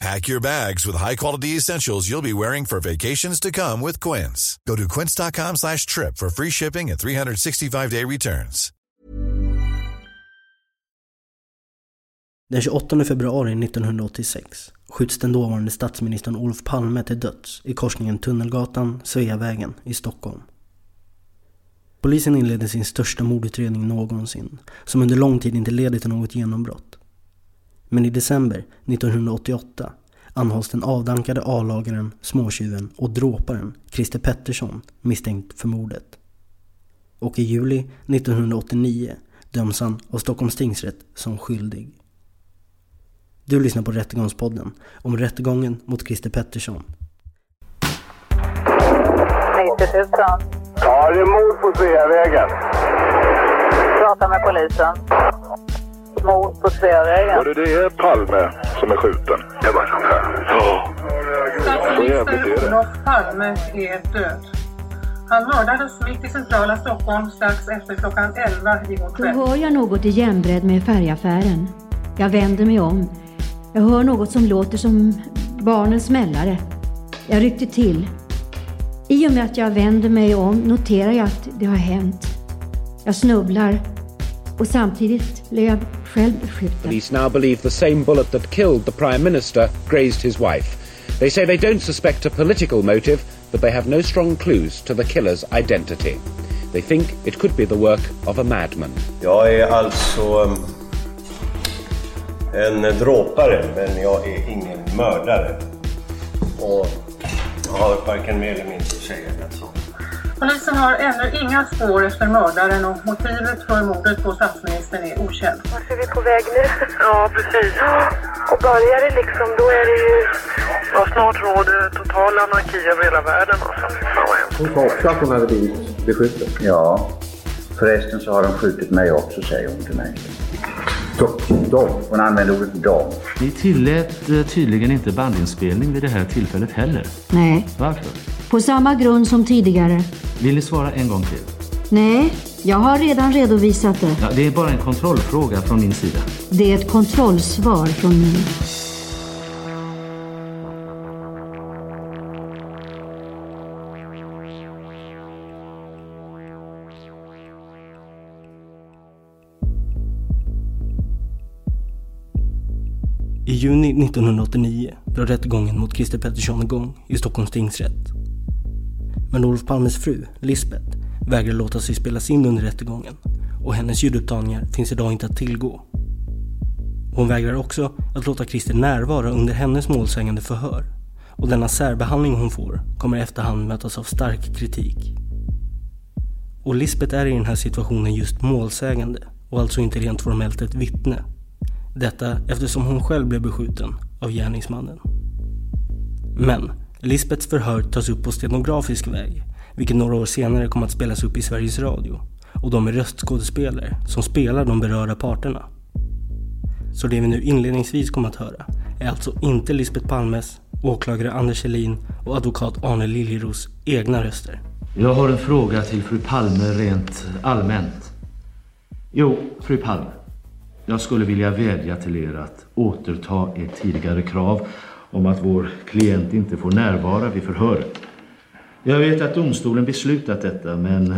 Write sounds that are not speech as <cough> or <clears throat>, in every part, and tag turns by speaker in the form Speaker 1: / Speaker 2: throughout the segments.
Speaker 1: Pack your bags with high-quality essentials you'll be wearing for vacations to come with Quince. Go to quince.com slash trip for free shipping and 365-day returns.
Speaker 2: Den 28 februari 1986 skjuts den dåvarande statsministern Olof Palme till döds i korsningen Tunnelgatan, Sveavägen i Stockholm. Polisen inleder sin största mordutredning någonsin, som under lång tid inte leder till något genombrott. Men i december 1988 anhålls den avdankade A-lagaren, småtjuven och dråparen Christer Pettersson misstänkt för mordet. Och i juli 1989 döms han av Stockholms tingsrätt som skyldig. Du lyssnar på Rättegångspodden om rättegången mot Christer Pettersson.
Speaker 3: 90 000.
Speaker 4: Ja, det är mord på Sveavägen.
Speaker 3: Prata med polisen. Mord på Sveavägen.
Speaker 4: Hörru, det är Palme som är skjuten. Det var sånt här. Ja. Så jävligt är
Speaker 5: Statsminister
Speaker 4: det.
Speaker 5: Olof Palme är död. Han mördades mitt i centrala Stockholm strax efter klockan 11 igår
Speaker 6: Då
Speaker 5: kväll.
Speaker 6: hör jag något i jämnbredd med färgaffären. Jag vänder mig om. Jag hör något som låter som barnens smällare. Jag ryckte till. I och med att jag vänder mig om noterar jag att det har hänt. Jag snubblar och samtidigt blir jag själv beskjuten.
Speaker 7: Police now believe the same bullet that killed the Prime Minister grazed his wife. They say they don't suspect a political motive, but they have no strong clues to the killer's identity. They think it could be the work of a madman.
Speaker 8: Jag är alltså um, en dråpare, men jag är ingen mördare. Och jag har varken mer eller mindre att säga än så.
Speaker 5: Polisen har ännu inga spår efter mördaren och motivet för mordet på statsministern är okänt.
Speaker 9: Vart är vi på väg nu? Ja, precis. Och börjar det liksom, då är det ju... Ja, snart råder total anarki över hela världen. Alltså.
Speaker 10: Hon sa också att hon hade blivit beskjuten.
Speaker 11: Ja, förresten så har de skjutit mig också, säger hon till mig. De? Hon använder ordet de.
Speaker 12: Ni tillät eh, tydligen inte bandinspelning vid det här tillfället heller.
Speaker 6: Nej,
Speaker 12: Varför?
Speaker 6: på samma grund som tidigare.
Speaker 12: Vill ni svara en gång till?
Speaker 6: Nej, jag har redan redovisat det.
Speaker 12: Ja, det är bara en kontrollfråga från min sida.
Speaker 6: Det är ett kontrollsvar från mig.
Speaker 2: I juni 1989 drar rättegången mot Christer Pettersson igång i Stockholms tingsrätt. Men Olof Palmes fru, Lisbeth, vägrar låta sig spelas in under rättegången och hennes ljudupptagningar finns idag inte att tillgå. Hon vägrar också att låta Christer närvara under hennes målsägande förhör och denna särbehandling hon får kommer i efterhand mötas av stark kritik. Och Lisbeth är i den här situationen just målsägande och alltså inte rent formellt ett vittne. Detta eftersom hon själv blev beskjuten av gärningsmannen. Men Lisbeths förhör tas upp på stenografisk väg, vilket några år senare kommer att spelas upp i Sveriges Radio. Och de är röstskådespelare som spelar de berörda parterna. Så det vi nu inledningsvis kommer att höra är alltså inte Lisbeth Palmes, åklagare Anders Helin och advokat Arne Liljeros egna röster.
Speaker 12: Jag har en fråga till fru Palme rent allmänt.
Speaker 13: Jo, fru Palme. Jag skulle vilja vädja till er att återta ert tidigare krav om att vår klient inte får närvara vid förhöret. Jag vet att domstolen beslutat detta, men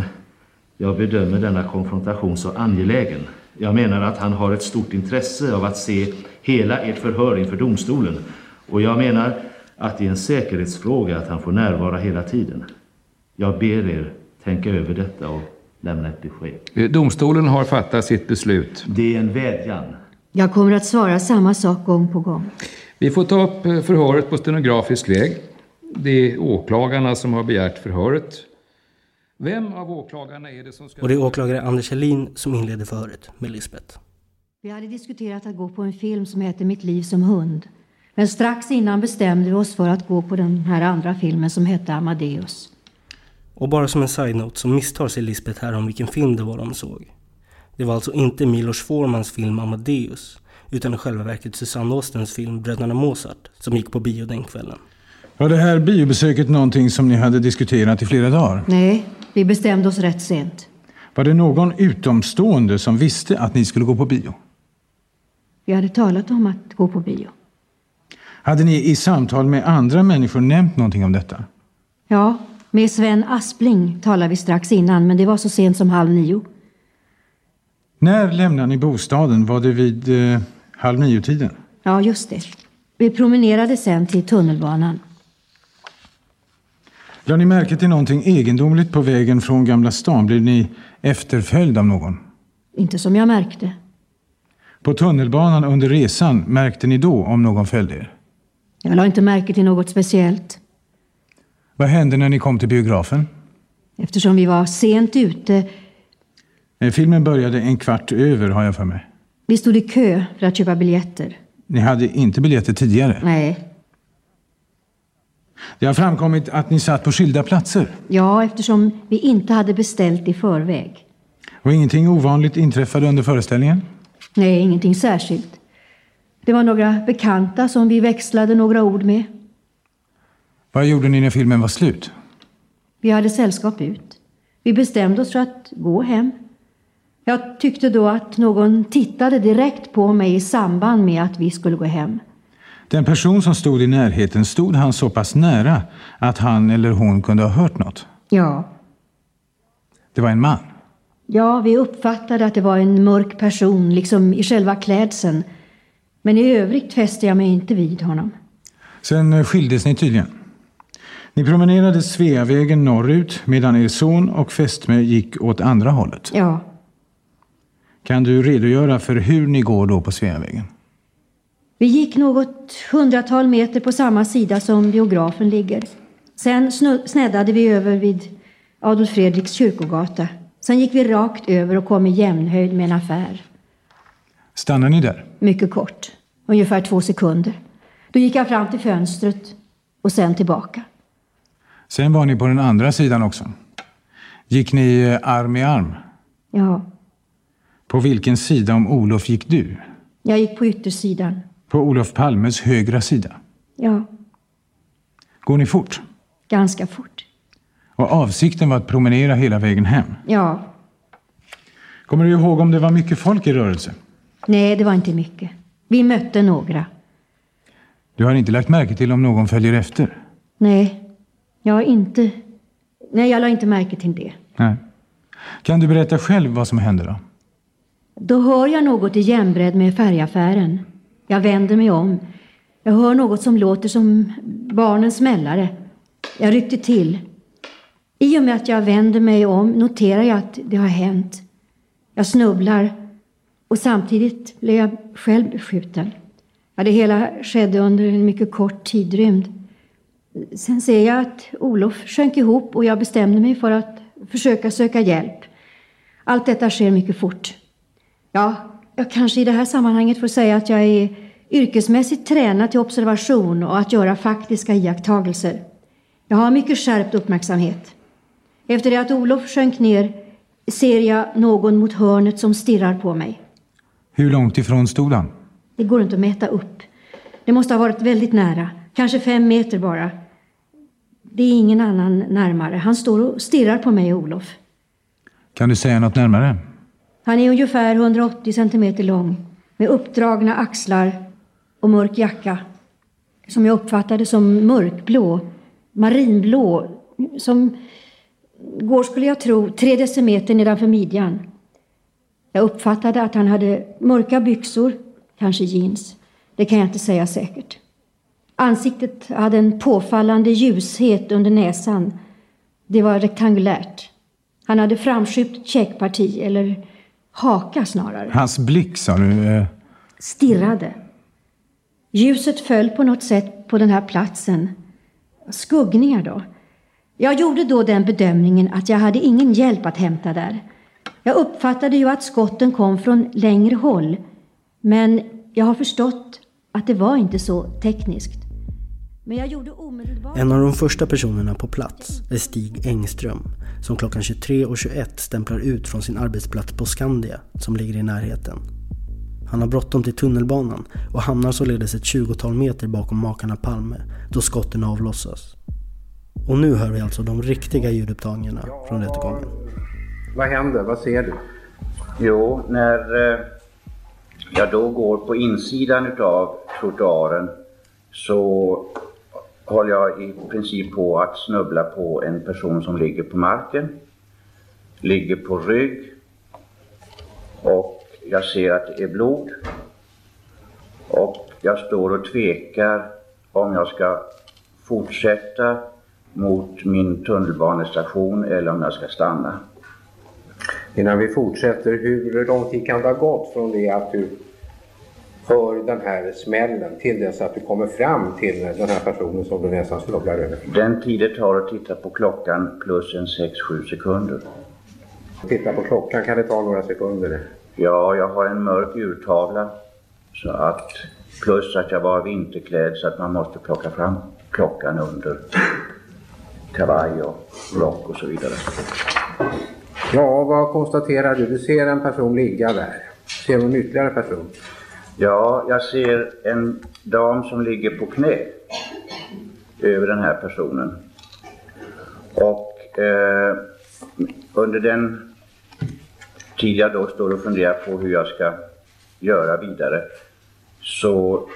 Speaker 13: jag bedömer denna konfrontation så angelägen. Jag menar att han har ett stort intresse av att se hela ert förhör inför domstolen. Och jag menar att det är en säkerhetsfråga att han får närvara hela tiden. Jag ber er tänka över detta och lämna ett besked.
Speaker 14: Eh, Domstolen har fattat sitt beslut.
Speaker 13: Det är en vädjan.
Speaker 15: Jag kommer att svara samma sak gång på gång.
Speaker 14: Vi får ta upp eh, förhöret på stenografisk väg. Det är åklagarna som har begärt förhöret. Vem av åklagarna är det som ska...
Speaker 2: Och det är åklagare Anders Helin som inleder förhöret med Lisbeth.
Speaker 15: Vi hade diskuterat att gå på en film som heter Mitt liv som hund. Men strax innan bestämde vi oss för att gå på den här andra filmen som hette Amadeus.
Speaker 2: Och bara som en side-note så misstar sig Lisbeth här om vilken film det var de såg. Det var alltså inte Milos Formans film Amadeus utan i själva verket Susanne Ostens film Bröderna Mozart som gick på bio den kvällen.
Speaker 16: Var det här biobesöket någonting som ni hade diskuterat i flera dagar?
Speaker 15: Nej, vi bestämde oss rätt sent.
Speaker 16: Var det någon utomstående som visste att ni skulle gå på bio?
Speaker 15: Vi hade talat om att gå på bio.
Speaker 16: Hade ni i samtal med andra människor nämnt någonting om detta?
Speaker 15: Ja, med Sven Aspling talade vi strax innan, men det var så sent som halv nio.
Speaker 16: När lämnade ni bostaden? Var det vid eh, halv nio-tiden?
Speaker 15: Ja, just det. Vi promenerade sen till tunnelbanan.
Speaker 16: Lade ni märke till någonting egendomligt på vägen från Gamla stan? Blev ni efterföljd av någon?
Speaker 15: Inte som jag märkte.
Speaker 16: På tunnelbanan under resan, märkte ni då om någon följde er?
Speaker 15: Jag la inte märke till något speciellt.
Speaker 16: Vad hände när ni kom till biografen?
Speaker 15: Eftersom vi var sent ute.
Speaker 16: Eh, Filmen började en kvart över, har jag för mig.
Speaker 15: Vi stod i kö för att köpa biljetter.
Speaker 16: Ni hade inte biljetter tidigare?
Speaker 15: Nej.
Speaker 16: Det har framkommit att ni satt på skilda platser.
Speaker 15: Ja, eftersom vi inte hade beställt i förväg.
Speaker 16: Och ingenting ovanligt inträffade under föreställningen?
Speaker 15: Nej, ingenting särskilt. Det var några bekanta som vi växlade några ord med.
Speaker 16: Vad gjorde ni när filmen var slut?
Speaker 15: Vi hade sällskap ut. Vi bestämde oss för att gå hem. Jag tyckte då att någon tittade direkt på mig i samband med att vi skulle gå hem.
Speaker 16: Den person som stod i närheten, stod han så pass nära att han eller hon kunde ha hört något?
Speaker 15: Ja.
Speaker 16: Det var en man?
Speaker 15: Ja, vi uppfattade att det var en mörk person, liksom i själva klädseln. Men i övrigt fäste jag mig inte vid honom.
Speaker 16: Sen skildes ni tydligen. Ni promenerade Sveavägen norrut medan er son och fästmö gick åt andra hållet.
Speaker 15: Ja.
Speaker 16: Kan du redogöra för hur ni går då på Sveavägen?
Speaker 15: Vi gick något hundratal meter på samma sida som biografen ligger. Sen sneddade vi över vid Adolf Fredriks kyrkogata. Sen gick vi rakt över och kom i jämnhöjd med en affär.
Speaker 16: Stannade ni där?
Speaker 15: Mycket kort. Ungefär två sekunder. Då gick jag fram till fönstret och sen tillbaka.
Speaker 16: Sen var ni på den andra sidan också. Gick ni eh, arm i arm?
Speaker 15: Ja,
Speaker 16: På vilken sida om Olof gick du?
Speaker 15: jag gick på yttersidan.
Speaker 16: På Olof Palmes högra sida.
Speaker 15: Ja,
Speaker 16: Går ni fort?
Speaker 15: ganska fort.
Speaker 16: Och avsikten var att promenera hela vägen hem.
Speaker 15: Ja,
Speaker 16: Kommer du ihåg om det var mycket folk i rörelse?
Speaker 15: nej, det var inte mycket. Vi mötte några.
Speaker 16: Du har inte lagt märke till om någon följer efter?
Speaker 15: Nej, jag har inte... Nej, jag la inte märke till det.
Speaker 16: Nej. Kan du berätta själv vad som hände då?
Speaker 15: Då hör jag något i jämnbredd med färgaffären. Jag vänder mig om. Jag hör något som låter som barnens smällare. Jag ryckte till. I och med att jag vänder mig om noterar jag att det har hänt. Jag snubblar och samtidigt blir jag själv beskjuten. Ja, det hela skedde under en mycket kort tidrymd. Sen ser jag att Olof sjönk ihop och jag bestämde mig för att försöka söka hjälp. Allt detta sker mycket fort. Ja, jag kanske i det här sammanhanget får säga att jag är yrkesmässigt tränad till observation och att göra faktiska iakttagelser. Jag har mycket skärpt uppmärksamhet. Efter det att Olof sjönk ner ser jag någon mot hörnet som stirrar på mig.
Speaker 16: Hur långt ifrån stod han?
Speaker 15: Det går inte att mäta upp. Det måste ha varit väldigt nära. Kanske fem meter bara. Det är ingen annan närmare. Han står och stirrar på mig och Olof.
Speaker 16: Kan du säga något närmare?
Speaker 15: Han är ungefär 180 centimeter lång med uppdragna axlar och mörk jacka som jag uppfattade som mörkblå, marinblå, som går, skulle jag tro, tre decimeter nedanför midjan. Jag uppfattade att han hade mörka byxor, kanske jeans. Det kan jag inte säga säkert. Ansiktet hade en påfallande ljushet under näsan. Det var rektangulärt. Han hade framskjutet käkparti, eller haka snarare.
Speaker 16: Hans blick, sa du? Eh...
Speaker 15: Stirrade. Ljuset föll på något sätt på den här platsen. Skuggningar då. Jag gjorde då den bedömningen att jag hade ingen hjälp att hämta där. Jag uppfattade ju att skotten kom från längre håll. Men jag har förstått att det var inte så tekniskt. Men jag gjorde omedelbart...
Speaker 2: En av de första personerna på plats är Stig Engström som klockan 23.21 stämplar ut från sin arbetsplats på Skandia som ligger i närheten. Han har bråttom till tunnelbanan och hamnar således ett 20-tal meter bakom makarna Palme då skotten avlossas. Och nu hör vi alltså de riktiga ljudupptagningarna från rättegången.
Speaker 10: Vad händer? Vad ser du?
Speaker 11: Jo, när eh, jag då går på insidan utav trottoaren så håller jag i princip på att snubbla på en person som ligger på marken, ligger på rygg och jag ser att det är blod. Och jag står och tvekar om jag ska fortsätta mot min tunnelbanestation eller om jag ska stanna.
Speaker 10: Innan vi fortsätter, hur lång tid kan det ha gått från det att du hör den här smällen till dess att du kommer fram till den här personen som du nästan snubblar över?
Speaker 11: Den tid det tar att titta på klockan plus en 6-7 sekunder.
Speaker 10: Titta på klockan kan det ta några sekunder?
Speaker 11: Ja, jag har en mörk urtavla. Så att, plus att jag var vinterklädd så att man måste plocka fram klockan under kavaj och rock och så vidare.
Speaker 10: Ja, vad konstaterar du? Du ser en person ligga där. Ser du en ytterligare person?
Speaker 11: Ja, jag ser en dam som ligger på knä över den här personen. Och eh, under den tid jag då står och funderar på hur jag ska göra vidare så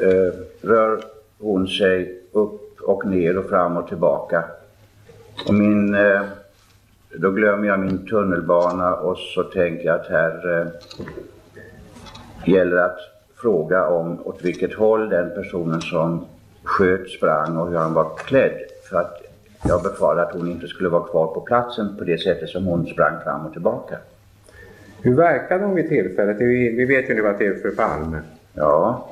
Speaker 11: eh, rör hon sig upp och ner och fram och tillbaka. Och min, eh, då glömmer jag min tunnelbana och så tänker jag att här eh, gäller att fråga om åt vilket håll den personen som sköt sprang och hur han var klädd. För att jag befarade att hon inte skulle vara kvar på platsen på det sättet som hon sprang fram och tillbaka.
Speaker 10: Hur verkade hon vid tillfället? Vi vet ju nu att det är fru Palme.
Speaker 11: Ja,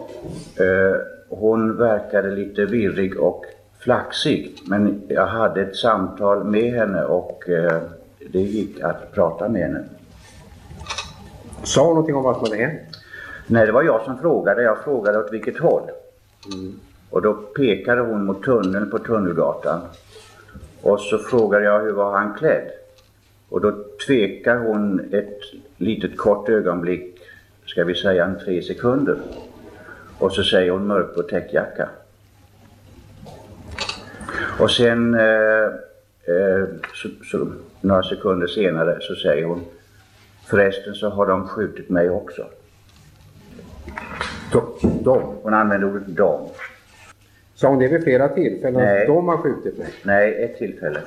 Speaker 11: eh, hon verkade lite virrig och flaxig. Men jag hade ett samtal med henne och eh, det gick att prata med henne.
Speaker 10: Sa hon någonting om vad som hade hänt?
Speaker 11: Nej, det var jag som frågade. Jag frågade åt vilket håll. Mm. Och då pekade hon mot tunneln på Tunnelgatan. Och så frågade jag hur var han klädd? Och då tvekar hon ett litet kort ögonblick, ska vi säga en tre sekunder. Och så säger hon mörkblå täckjacka. Och sen eh, eh, så, så, några sekunder senare så säger hon Förresten så har de skjutit mig också.
Speaker 10: De?
Speaker 11: Hon använde ordet de.
Speaker 10: Sa hon det vid flera tillfällen?
Speaker 11: Nej.
Speaker 10: Att de har skjutit mig?
Speaker 11: Nej, ett tillfälle.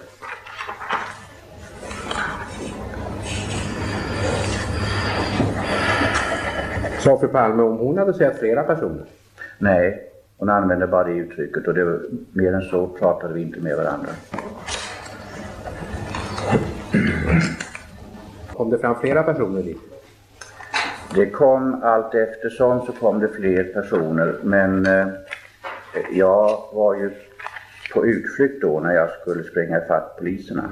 Speaker 10: Sa fru Palme om hon hade sett flera personer?
Speaker 11: Nej, hon använde bara det uttrycket och det, var- mer än så pratade vi inte med varandra.
Speaker 10: Kom det fram flera personer dit?
Speaker 11: Det kom allt eftersom så kom det fler personer men eh, jag var ju på utflykt då när jag skulle springa ifatt poliserna.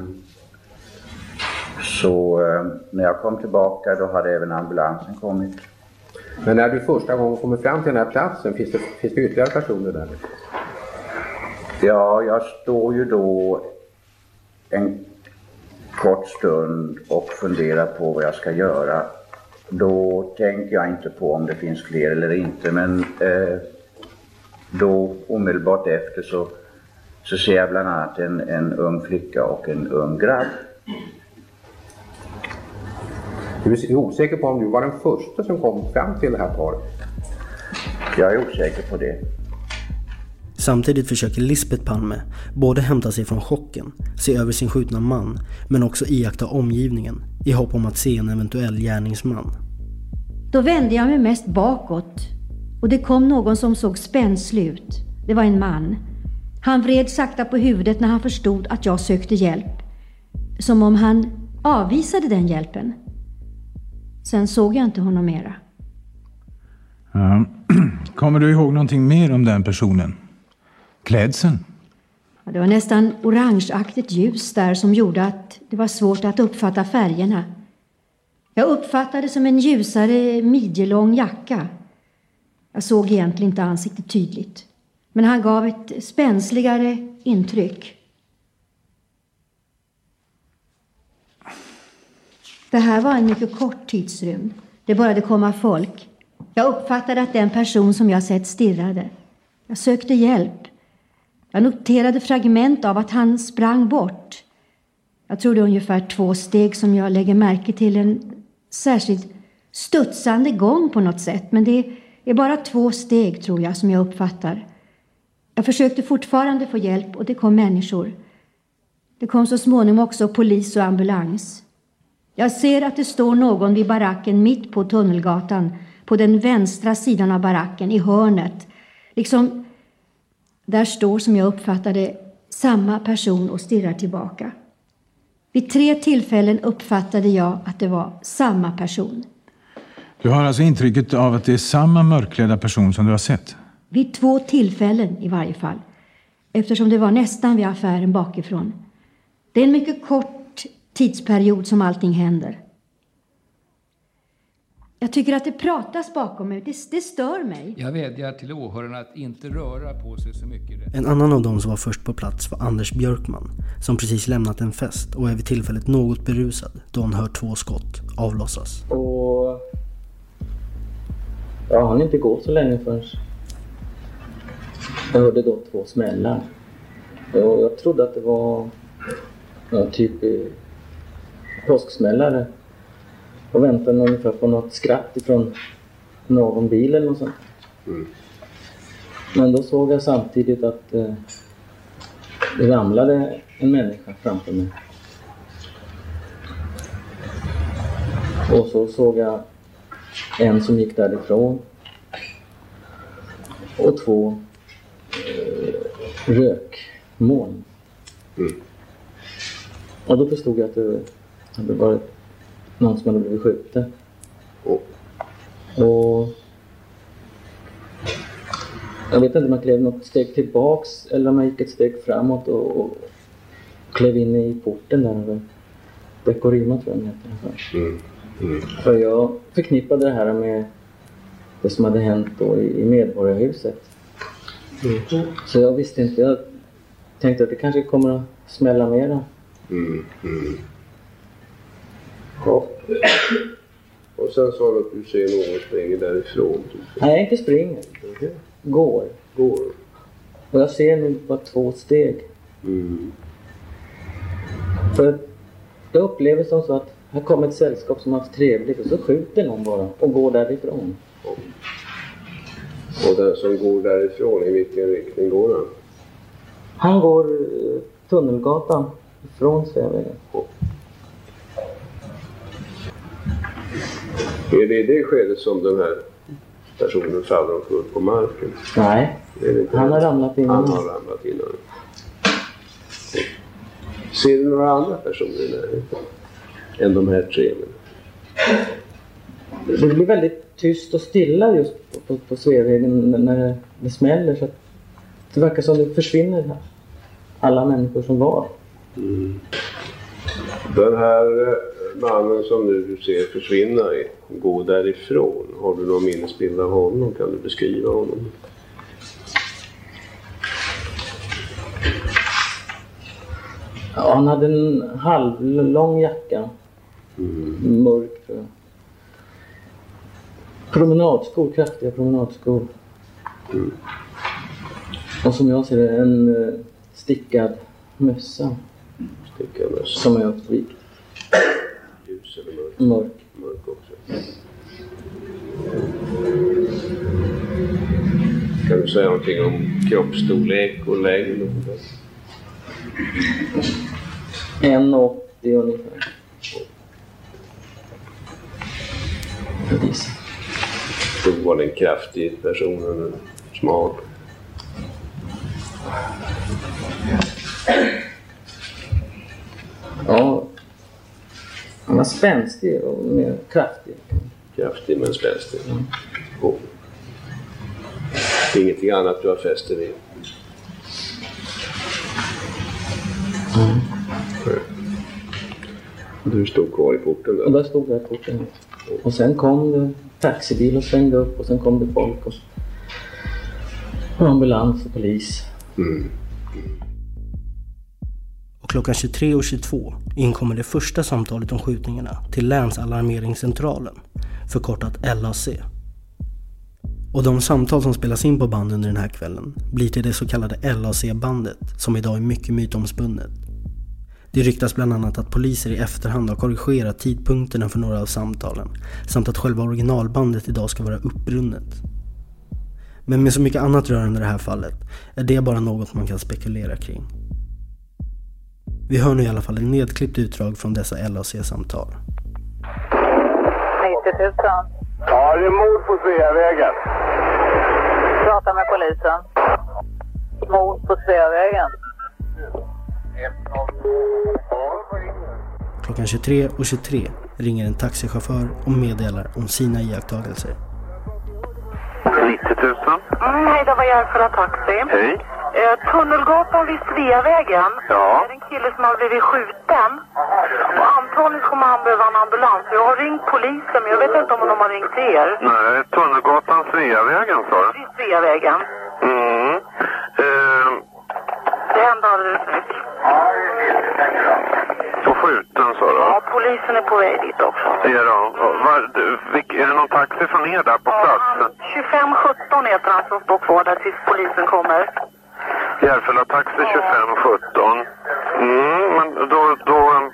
Speaker 11: Så eh, när jag kom tillbaka då hade även ambulansen kommit.
Speaker 10: Men när du första gången kommer fram till den här platsen, finns det, finns det ytterligare personer där?
Speaker 11: Ja, jag står ju då en kort stund och funderar på vad jag ska göra. Då tänker jag inte på om det finns fler eller inte, men eh, då omedelbart efter så, så ser jag bland annat en, en ung flicka och en ung grabb.
Speaker 10: Du är osäker på om du var den första som kom fram till det här paret?
Speaker 11: Jag är osäker på det.
Speaker 2: Samtidigt försöker Lisbeth Palme både hämta sig från chocken, se över sin skjutna man, men också iaktta omgivningen i hopp om att se en eventuell gärningsman.
Speaker 15: Då vände jag mig mest bakåt och det kom någon som såg spänslig ut. Det var en man. Han vred sakta på huvudet när han förstod att jag sökte hjälp. Som om han avvisade den hjälpen. Sen såg jag inte honom mera.
Speaker 16: Ja. <clears throat> Kommer du ihåg någonting mer om den personen? Klädseln?
Speaker 15: Det var nästan orangeaktigt ljus där som gjorde att det var svårt att uppfatta färgerna. Jag uppfattade som en ljusare midjelång jacka. Jag såg egentligen inte ansiktet tydligt. Men han gav ett spänsligare intryck. Det här var en mycket kort tidsrymd. Det började komma folk. Jag uppfattade att den person som jag sett stirrade. Jag sökte hjälp. Jag noterade fragment av att han sprang bort. Jag tror det är ungefär två steg som jag lägger märke till. En särskilt studsande gång på något sätt. Men det är bara två steg, tror jag, som jag uppfattar. Jag försökte fortfarande få hjälp och det kom människor. Det kom så småningom också polis och ambulans. Jag ser att det står någon vid baracken mitt på Tunnelgatan, på den vänstra sidan av baracken, i hörnet. Liksom, där står, som jag uppfattade samma person och stirrar tillbaka. Vid tre tillfällen uppfattade jag att det var samma person.
Speaker 16: Du har alltså intrycket av att det är samma mörkklädda person som du har sett?
Speaker 15: Vid två tillfällen i varje fall. Eftersom det var nästan vid affären bakifrån. Det är en mycket kort tidsperiod som allting händer. Jag tycker att det pratas bakom mig. Det, det stör mig.
Speaker 14: Jag vädjar till åhörarna att inte röra på sig så mycket.
Speaker 2: En annan av dem som var först på plats var Anders Björkman som precis lämnat en fest och är vid tillfället något berusad då han hör två skott avlossas.
Speaker 17: Och jag hann inte gå så länge förrän jag hörde då två smällar. Och jag trodde att det var ja, typ påsksmällare och väntade ungefär på något skratt ifrån någon bil eller något sånt.
Speaker 8: Mm.
Speaker 17: Men då såg jag samtidigt att eh, det ramlade en människa framför mig. Och så såg jag en som gick därifrån. Och två eh, rökmoln.
Speaker 8: Mm.
Speaker 17: Och då förstod jag att det hade varit någon som hade blivit skjuten. Och jag vet inte om jag klev något steg tillbaks eller om jag gick ett steg framåt och, och klev in i porten där Dekorima tror jag den heter.
Speaker 8: Mm. Mm.
Speaker 17: För jag förknippade det här med det som hade hänt då i, i Medborgarhuset.
Speaker 8: Mm.
Speaker 17: Så jag visste inte, jag tänkte att det kanske kommer att smälla mera.
Speaker 8: Mm. Ja. Och sen sa du att du ser någon springa därifrån. Typ.
Speaker 17: Nej, inte springer. Går.
Speaker 8: Går.
Speaker 17: Och jag ser nu bara två steg.
Speaker 8: Mm.
Speaker 17: För jag upplever som så att här kommer ett sällskap som har haft trevligt och så skjuter någon bara och går därifrån.
Speaker 8: Och den som går därifrån, i vilken riktning går han?
Speaker 17: Han går eh, Tunnelgatan ifrån Sveavägen.
Speaker 8: Är det i det skedet som den här personen faller omkull på marken?
Speaker 17: Nej, han har ramlat innan.
Speaker 8: Han har ramlat innan. Ser du några andra personer i närheten? Än de här tre?
Speaker 17: Det blir väldigt tyst och stilla just på, på, på Sveavägen när det, smäller. Så det verkar som det försvinner här. alla människor som var.
Speaker 8: Mm. Den här eh, mannen som nu du ser försvinna, gå därifrån. Har du någon minnesbild av honom? Kan du beskriva honom?
Speaker 17: Ja, han hade en halvlång jacka. Mörk tror jag. Promenadskor, kraftiga promenadskor. Och som jag ser det en eh, stickad mössa.
Speaker 8: Stickad mössa.
Speaker 17: Som är uppvikt.
Speaker 8: Mörk?
Speaker 17: Mörk.
Speaker 8: Mörk. Kan du säga någonting om kroppsstorlek och längd?
Speaker 17: 1,80 ungefär.
Speaker 8: Då var det en kraftig person eller smal?
Speaker 17: Ja. Han var spänstig och mer kraftig.
Speaker 8: Kraftig men spänstig. Och ingenting annat du har fäst dig vid? Du stod kvar i porten där?
Speaker 17: Och där stod jag i porten. Och sen kom det taxibil och svängde upp och sen kom det folk och, och ambulans och polis.
Speaker 2: Och klockan 23.22 inkommer det första samtalet om skjutningarna till Länsalarmeringscentralen, förkortat LAC. Och de samtal som spelas in på band under den här kvällen blir till det så kallade LAC-bandet som idag är mycket mytomspunnet. Det ryktas bland annat att poliser i efterhand har korrigerat tidpunkterna för några av samtalen samt att själva originalbandet idag ska vara uppbrunnet. Men med så mycket annat rörande det här fallet är det bara något man kan spekulera kring. Vi hör nu i alla fall en nedklippt utdrag från dessa LAC-samtal.
Speaker 3: 90 000.
Speaker 4: Ja, det är mord på Sveavägen.
Speaker 3: Prata med polisen. Mord på Sveavägen.
Speaker 2: Klockan 23.23 23 ringer en taxichaufför och meddelar om sina iakttagelser.
Speaker 4: 90 000.
Speaker 9: Mm, hej, det var Järfälla Taxi.
Speaker 4: Hej.
Speaker 9: Eh, Tunnelgatan vid Sveavägen.
Speaker 4: Ja.
Speaker 9: Det är en kille som har blivit skjuten. Och antagligen kommer han behöva en ambulans. Jag har ringt polisen, men jag vet inte om de har ringt er.
Speaker 4: Nej, Tunnelgatan Sveavägen sa du?
Speaker 9: Vid Sveavägen.
Speaker 4: Mm. Eh,
Speaker 9: Det hände alldeles nyss.
Speaker 4: på skjuten sa du?
Speaker 9: Ja, polisen är på väg dit också.
Speaker 4: Är, de, var, är det någon taxi från er där på plats?
Speaker 9: 2517 heter han som står kvar där tills polisen kommer.
Speaker 4: Järfälla Taxi 2517. Mm, men då, då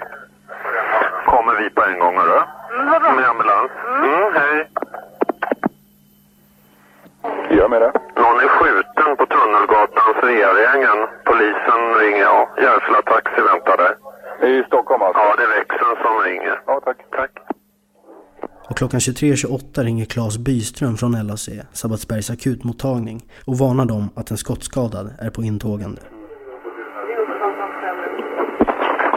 Speaker 4: kommer vi på en gång, hörru.
Speaker 9: Mm.
Speaker 4: Med ambulans. Mm, hej. Jag med det. Någon är skjuten på Tunnelgatan, Sveavägen. Polisen ringer, ja. Järfälla Taxi väntar där. I Stockholm alltså? Ja, det är växeln som ringer. Ja, tack. Tack.
Speaker 2: Klockan 23.28 ringer Claes Byström från LAC, Sabbatsbergs akutmottagning och varnar dem att en skottskadad är på intågande.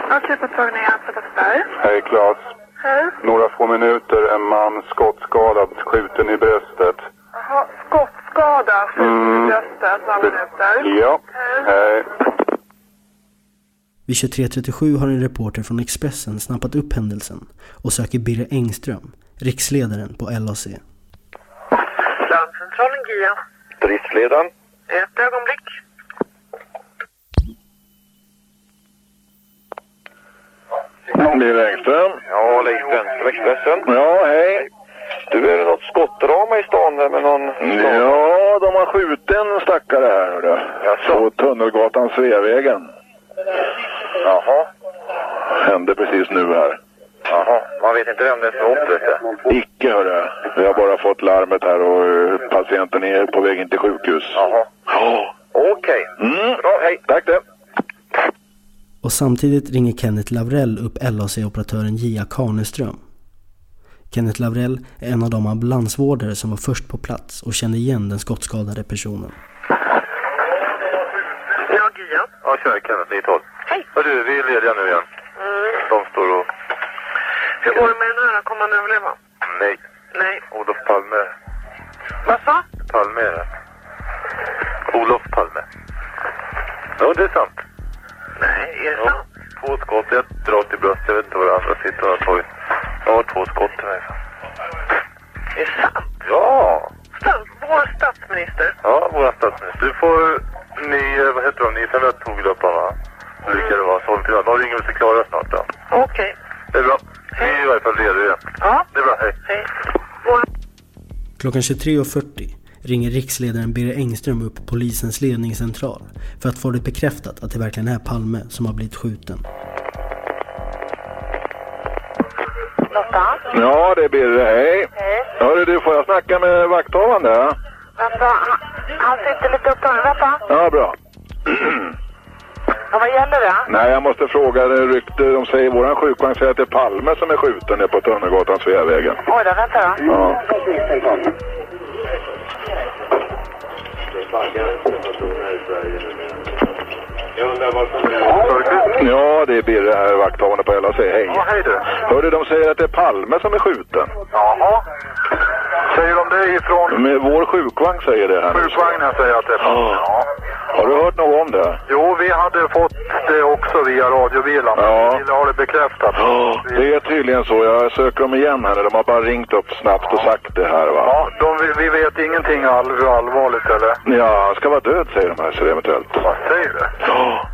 Speaker 9: Akutmottagning Sabbatsberg.
Speaker 4: Hej, Claes.
Speaker 9: Hej.
Speaker 4: Några få minuter. En man skottskadad, skjuten i bröstet.
Speaker 9: Jaha, skottskada, skjuten i bröstet, några minuter.
Speaker 4: Ja. Hej.
Speaker 2: Vid 23.37 har en reporter från Expressen snappat upp händelsen och söker Birre Engström, riksledaren på LAC.
Speaker 9: Larmcentralen GIA.
Speaker 4: Driftsledaren.
Speaker 9: Ett ögonblick.
Speaker 4: Birger Engström. Ja, Leif Brännström, Expressen. Ja, hej. Du, är det något skottdrama i stan där med någon... Ja, de har skjutit en stackare här, hörru. På Tunnelgatan, Sveavägen. Jaha. Hände precis nu här. Jaha, man vet inte vem det är som åkt? Icke, hörru. Vi har bara fått larmet här och eh, patienten är på väg in till sjukhus. Jaha. Ja. Okej. Mm. Bra, hej. Tack det.
Speaker 2: Och samtidigt ringer Kenneth Lavrell upp LAC-operatören Gia Karneström. Kenneth Lavrell är en av de ambulansvårdare som var först på plats och kände igen den skottskadade personen.
Speaker 9: Ja, GIA.
Speaker 4: Ja, tjena Kenneth, 912.
Speaker 9: Hej.
Speaker 4: Hör du, vi är lediga nu igen.
Speaker 9: Mm.
Speaker 4: De står och...
Speaker 9: Hur går det med den här? Kommer han överleva?
Speaker 4: Nej.
Speaker 9: Nej.
Speaker 4: Olof Palme.
Speaker 9: Vad sa?
Speaker 4: Palme är det. Olof Palme. Ja, det är sant.
Speaker 9: Nej, är det
Speaker 4: Ja,
Speaker 9: sant?
Speaker 4: två skott. Jag drar till bröstet. Jag vet inte var det andra sitter har tagit. Jag har två skott i mig.
Speaker 9: Är det sant?
Speaker 4: Ja!
Speaker 9: Stats, vår statsminister.
Speaker 4: Ja, våra statsminister. Du får... Ni, vad heter de? Ni som jag tog upp va? Vilka det var. Så till. De ringer väl sig klara snart då.
Speaker 9: Okej.
Speaker 4: Det är bra. Vi är i varje fall redo igen.
Speaker 9: Ja.
Speaker 4: Det är bra. Hej.
Speaker 9: Hej.
Speaker 2: Klockan 23.40 ringer riksledaren Birger Engström upp polisens ledningscentral för att få det bekräftat att det verkligen är Palme som har blivit skjuten.
Speaker 9: Lotta.
Speaker 4: Ja, det är Birre. Hej.
Speaker 9: Hej.
Speaker 4: Hörru du, får jag snacka med vakthavande?
Speaker 9: Vänta, han, han sitter lite upptagen. Vänta.
Speaker 4: ja bra. <clears throat>
Speaker 9: Ja, vad gäller det?
Speaker 4: Nej, jag måste fråga. Det rykte, de säger, våran sjukvagn säger att det är Palme som är skjuten nere på Tunnelgatan, Sveavägen.
Speaker 9: Oj då, vänta då.
Speaker 4: Ja. Ja, det är Birre här, vakthavande på LAC. Hej.
Speaker 18: Ja, hej du.
Speaker 4: Hörru, de säger att det är Palme som är skjuten.
Speaker 18: Jaha. Säger de det ifrån...
Speaker 4: Med vår sjukvagn säger det här.
Speaker 18: Sjukvagnen säger att det är Palme. Ja.
Speaker 4: Har du hört något om det?
Speaker 18: Jo, vi hade fått det också via radiobilen.
Speaker 4: Ja.
Speaker 18: Vi ville ha det bekräftat.
Speaker 4: Det är tydligen så. Jag söker dem igen här. De har bara ringt upp snabbt och sagt det här va.
Speaker 18: Ja, de, vi, vi vet ingenting all, allvarligt eller?
Speaker 4: Ja, han ska vara död säger de här så eventuellt.
Speaker 18: Vad säger du?
Speaker 4: Ja.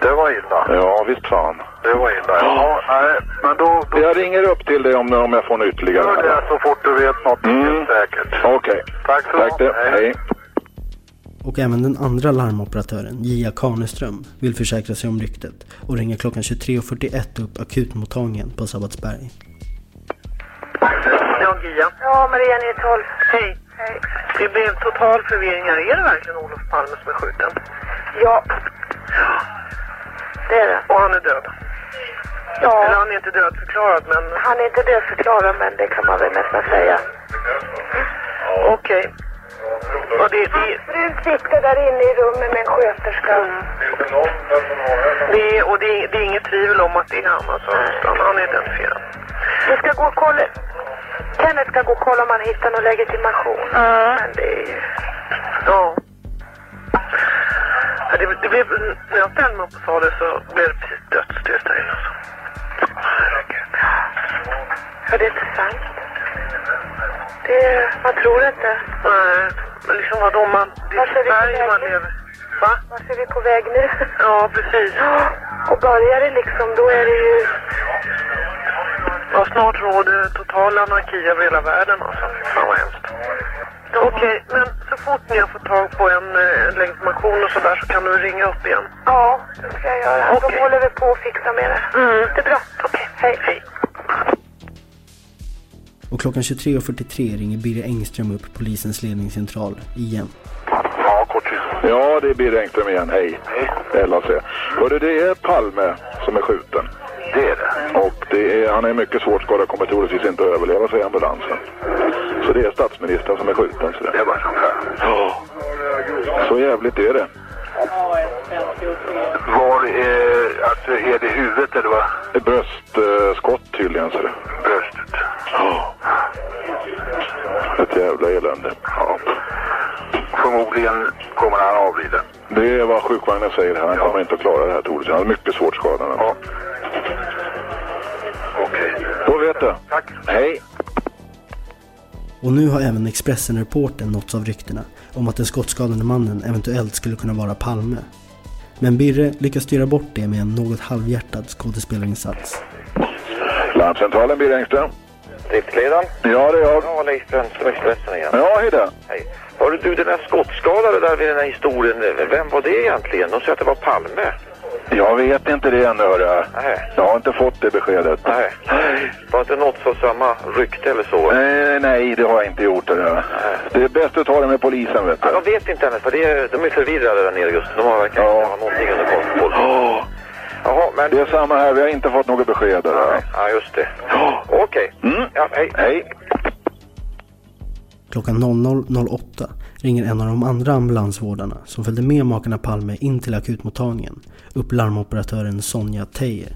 Speaker 18: Det var illa.
Speaker 4: Ja, visst fan.
Speaker 18: Det var illa. Ja, nej, men då... då
Speaker 4: Jag ringer upp till dig om, om jag får något ytterligare.
Speaker 18: gör det så fort du vet något
Speaker 4: Mm.
Speaker 18: säkert.
Speaker 4: Okej.
Speaker 18: Tack så
Speaker 4: Tack det. Hej.
Speaker 2: Och även den andra larmoperatören, Gia Kaneström, vill försäkra sig om ryktet och ringer klockan 23.41 upp akutmottagningen på Sabbatsberg.
Speaker 9: Ja, Gia. Ja, Maria 912. Hej. Hej. Det blev total förvirring här. Är det verkligen Olof Palme som är skjuten? Ja. Det är det. Och han är död? Ja. Eller han är inte dödförklarad, men... Han är inte dödförklarad, men det kan man väl nästan säga. Okej. Och det, det,
Speaker 19: Frun sitter där inne i rummet med en sköterska.
Speaker 9: det, och det, det är inget tvivel om att det är han, alltså. Han är identifierad.
Speaker 19: Vi ska gå och kolla. Kenneth ska gå och kolla om han hittar någon legitimation. Men det är ju...
Speaker 9: Ja. Ja, Det, det blev, när jag ställde mig upp och sa det så blev det precis dödstyst där inne. Alltså. Herregud.
Speaker 19: Ja, det är inte sant. Det... Man tror inte.
Speaker 9: Nej, men liksom vadå man... Det
Speaker 19: är
Speaker 9: Sverige man lever. Va?
Speaker 19: Vart är vi på väg nu?
Speaker 9: Ja, precis. <gasps>
Speaker 19: Och börjar det liksom, då är det ju...
Speaker 9: Ja, snart råder total anarki över hela världen alltså. Fan vad hemskt. Okej, men så fort ni har fått tag på en eh, legitimation och sådär så kan du ringa upp igen.
Speaker 19: Ja, det ska jag göra. De håller väl på att fixa med det.
Speaker 9: Mm.
Speaker 19: Det är bra. Okej, hej.
Speaker 9: Hej.
Speaker 2: Och klockan 23.43 ringer Birger Engström upp polisens ledningscentral igen.
Speaker 4: Ja, kort Ja, det är Birre Engström igen. Hej. Hej. LAC. Hörru, det är Palme som är skjuten. Det är det. Och det är, han är mycket svårt skadad, kommer troligtvis inte att överleva, säger ambulansen. Så det är statsministern som är skjuten. Så det är bara så. Ja. Så jävligt är det.
Speaker 18: Var är... Alltså, är det huvudet eller vad?
Speaker 4: Ett bröstskott tydligen, så det.
Speaker 18: Bröstet.
Speaker 4: Ja. Ett jävla elände. Ja.
Speaker 18: Förmodligen kommer han avlida.
Speaker 4: Det är vad sjukvagnen säger här. Han kommer inte att klara det här troligtvis. Han är mycket svårt skadad. Ja.
Speaker 18: Okej.
Speaker 4: Då vet du.
Speaker 18: Tack.
Speaker 4: Hej.
Speaker 2: Och nu har även Expressen-reporten nåtts av ryktena om att den skottskadade mannen eventuellt skulle kunna vara Palme. Men Birre lyckas styra bort det med en något halvhjärtad skådespelarinsats.
Speaker 4: Larmcentralen, Birre Engström.
Speaker 20: Driftledaren?
Speaker 4: Ja, det är jag.
Speaker 20: Ja, Leif Brännström, Expressen igen.
Speaker 4: Ja, hej där.
Speaker 20: Hej. Hörru du, den där skottskadade där vid den här historien, vem var det egentligen? De säger att det var Palme.
Speaker 4: Jag vet inte det ännu, hörru.
Speaker 20: Nej.
Speaker 4: Jag har inte fått det beskedet.
Speaker 20: Nej. Var inte något för samma rykte eller så?
Speaker 4: Nej, nej, det har jag inte gjort. Det, det är bäst att ta det med polisen, vet du.
Speaker 20: Ja, de vet inte än, för det är, de är förvirrade där nere just. De har verkligen inte har någonting under kontroll.
Speaker 4: Ja.
Speaker 20: Jaha, men...
Speaker 4: Det är samma här. Vi har inte fått något besked. Där.
Speaker 20: Ja, just det. Okej.
Speaker 4: Mm.
Speaker 20: Ja, hej.
Speaker 4: Hej.
Speaker 2: Klockan 00.08 ringer en av de andra ambulansvårdarna som följde med makarna Palme in till akutmottagningen upp larmoperatören Sonja Teijer.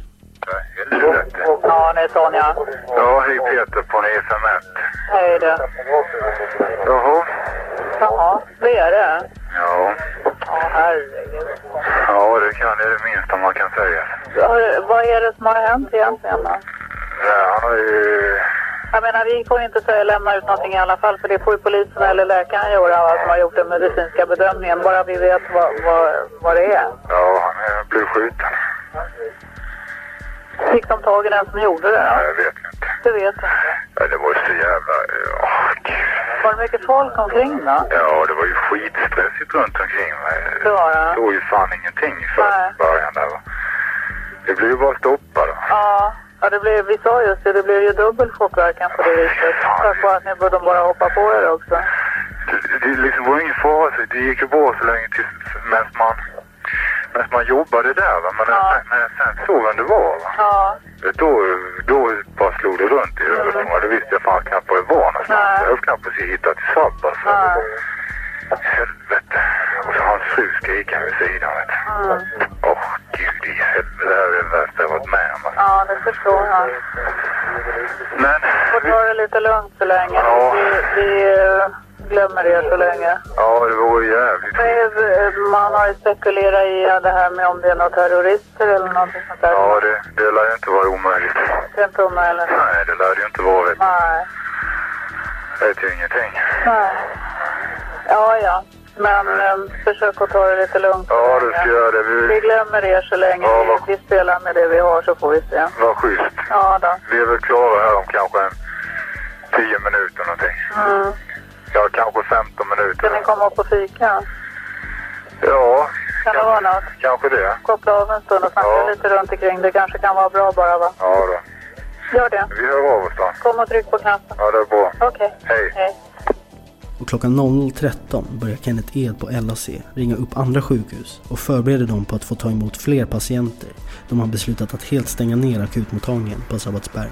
Speaker 3: Ja, det är Sonja.
Speaker 18: Ja, hej Peter på FM 1.
Speaker 3: Hej du.
Speaker 18: Jaha.
Speaker 3: Jaha, det är det?
Speaker 18: Ja.
Speaker 3: Ja, herregud.
Speaker 18: Ja, det kan det är det minsta man kan säga.
Speaker 3: Hör- Vad är det som har hänt egentligen då?
Speaker 18: Ja, han har ju...
Speaker 3: Jag menar, vi får inte säga lämna ut någonting i alla fall, för det får ju polisen eller läkaren göra va, som har gjort den medicinska bedömningen, bara vi vet vad, vad, vad det är.
Speaker 18: Ja, han blev skjuten.
Speaker 3: Fick de tag i den som gjorde det då?
Speaker 18: jag vet inte.
Speaker 3: Det vet inte.
Speaker 18: Ja, det var ju så jävla... Gud.
Speaker 3: Var det mycket folk omkring då?
Speaker 18: Ja, det var ju skitstressigt runt omkring mig.
Speaker 3: Det var det?
Speaker 18: såg ju fan ingenting i början där. Det blev ju bara stoppa då.
Speaker 3: Ja, Ja, det blev, vi sa just det, det blev ju dubbel chockverkan på det viset. Tack vare att ni borde bara hoppa på er också.
Speaker 18: Det, det liksom var ingen fara, så det gick ju bra så länge tills medan man, medan man jobbade där. Va? Men
Speaker 3: Ja.
Speaker 18: när, när sen såg vem det var, va?
Speaker 3: Ja.
Speaker 18: då, då bara slog det runt i huvudet mig. Då visste jag fan knappt var jag var någonstans. Jag höll knappt på att hitta till Sabba. Så. Helvete. Och så hans fru skriker vid sidan. Vet du.
Speaker 3: Mm.
Speaker 18: Åh, gud i helvete. Det här är det värsta jag varit med om. alltså.
Speaker 3: Ja, det förstår jag.
Speaker 18: Men...
Speaker 3: Får ta det lite lugnt så länge.
Speaker 18: Ja.
Speaker 3: Vi, vi eh, glömmer det så länge.
Speaker 18: Ja, det vore jävligt.
Speaker 3: Men, Man har ju spekulerat i det här med om det är några terrorister eller någonting sånt där.
Speaker 18: Ja, det, det lär ju inte vara omöjligt.
Speaker 3: Det är inte omöjligt.
Speaker 18: Nej, det lär det ju inte vara. Vet du.
Speaker 3: Nej.
Speaker 18: Det vet ju ingenting.
Speaker 3: Nej. Ja, ja. Men eh, försök att ta det lite lugnt.
Speaker 18: Ja, det
Speaker 3: länge.
Speaker 18: ska göra.
Speaker 3: Vi
Speaker 18: Vi,
Speaker 3: glömmer er så länge.
Speaker 18: Ja,
Speaker 3: vi,
Speaker 18: vad-
Speaker 3: vi spelar med det vi har så får vi se.
Speaker 18: vad schysst.
Speaker 3: Ja då.
Speaker 18: Vi är väl klara här om kanske en tio minuter någonting.
Speaker 3: Mm.
Speaker 18: Ja, kanske 15 minuter.
Speaker 3: Ska ni komma upp och fika?
Speaker 18: Ja,
Speaker 3: Kan det vara något?
Speaker 18: kanske det.
Speaker 3: Koppla av en stund och snacka lite runt omkring. Det kanske kan vara bra bara va?
Speaker 18: Ja då.
Speaker 3: Gör det.
Speaker 18: Vi hör av oss då.
Speaker 3: Kom och tryck på knappen.
Speaker 18: Ja, det är bra.
Speaker 3: Okej.
Speaker 18: Hej.
Speaker 3: Hej.
Speaker 2: Och klockan 00.13 börjar Kenneth Ed på LAC ringa upp andra sjukhus och förbereder dem på att få ta emot fler patienter. De har beslutat att helt stänga ner akutmottagningen på Sabbatsberg.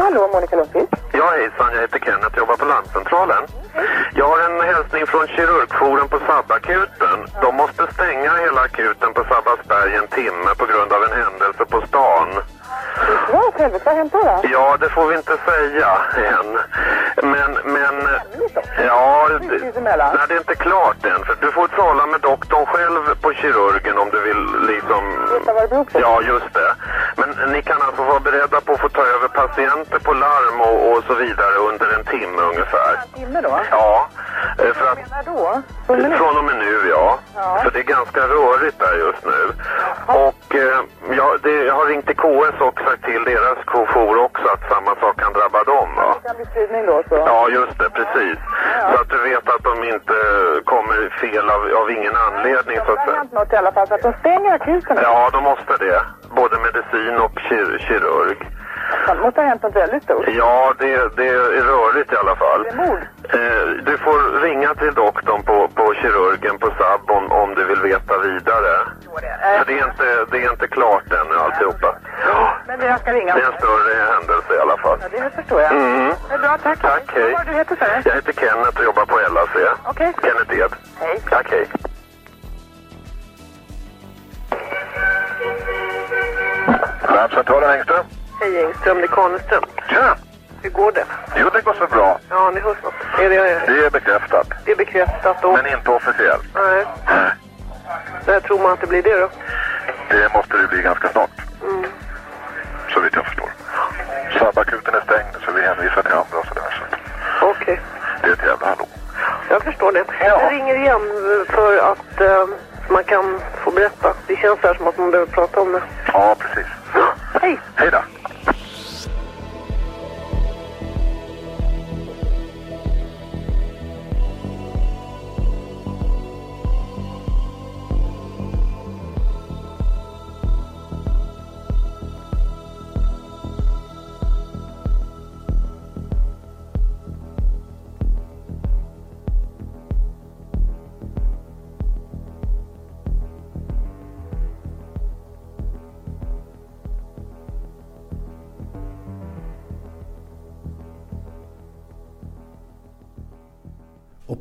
Speaker 9: Hallå, Monica Lundqvist.
Speaker 20: Ja, hejsan. Jag heter Kenneth. jobbar på larmcentralen. Jag har en hälsning från kirurgforum på Sabbakuten. De måste stänga hela akuten på Sabbatsberg en timme på grund av en händelse på stan.
Speaker 9: Ja, åt helvete. Vad hänt då?
Speaker 20: Ja, det får vi inte säga än. Men, men... Ja, det, nej, det är inte klart än. För du får tala med doktorn själv på kirurgen om du vill liksom... Ja, just det. Men ni kan alltså vara beredda på att få ta över patienter på larm och, och så vidare under en timme ungefär.
Speaker 9: Timme då?
Speaker 20: Ja, eh, för att...
Speaker 9: När då?
Speaker 20: Från och med nu, ja. För det är ganska rörigt där just nu. Och eh, ja, det, jag har ringt till KS och sagt till deras jour också att samma sak kan drabba dem. Va?
Speaker 9: Det kan bli spridning då så.
Speaker 20: Ja, just det, precis. Så att du vet att de inte kommer fel av, av ingen anledning så att
Speaker 9: Det har hänt något i alla fall så att de stänger akuten.
Speaker 20: Ja, de måste det. Både medicin och kir kirurg.
Speaker 9: Det måste ha hänt något väldigt stort.
Speaker 20: Ja, det, det är rörigt i alla fall.
Speaker 9: Det är mord.
Speaker 20: Eh, du får ringa till doktorn på, på kirurgen på SAB om, om du vill veta vidare. För det är inte, det är inte klart ännu alltihopa.
Speaker 9: Men det jag ska ringa.
Speaker 20: Det är en större händelse i alla fall.
Speaker 9: Ja, det förstår jag.
Speaker 20: Mm.
Speaker 9: Det är bra, tack.
Speaker 20: Tack, hej.
Speaker 9: Vad var det du heter, du?
Speaker 20: Jag heter Kenneth och jobbar på LAC.
Speaker 9: Okej.
Speaker 20: Kenneth Ed.
Speaker 9: Hej.
Speaker 20: Tack, hej.
Speaker 4: Larmcentralen Engström.
Speaker 9: Hej Engström, det är Kaneström.
Speaker 4: Tja!
Speaker 9: Hur går det?
Speaker 4: Jo, det går så bra.
Speaker 9: Ja, ni hörs något. Är det,
Speaker 4: Det är bekräftat.
Speaker 9: det är bekräftat och...
Speaker 4: Men inte officiellt.
Speaker 9: Nej. När tror man att det blir det då?
Speaker 4: Det måste det bli ganska snart,
Speaker 9: Mm.
Speaker 4: så vitt jag förstår. Sabbakuten är stängd, så vi hänvisar till andra och sådär. Så
Speaker 9: Okej.
Speaker 4: det är ett jävla hallå.
Speaker 9: Jag förstår det. Jag ringer igen för att eh, man kan få berätta. Det känns här som att man behöver prata om det.
Speaker 4: Ja, precis.
Speaker 9: Hej!
Speaker 4: Hej då!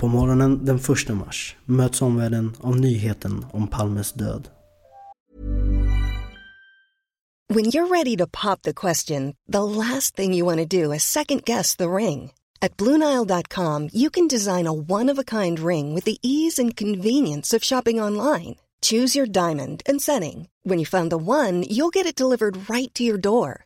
Speaker 2: På morgonen den 1 mars möts omvärlden av nyheten om Palmes död.
Speaker 21: When you're ready to pop the question, the last thing you want to do is second guess the ring. At Bluenile.com, you can design a one of a kind ring with the ease and convenience of shopping online. Choose your diamond and setting. When you find the one, you'll get it delivered right to your door.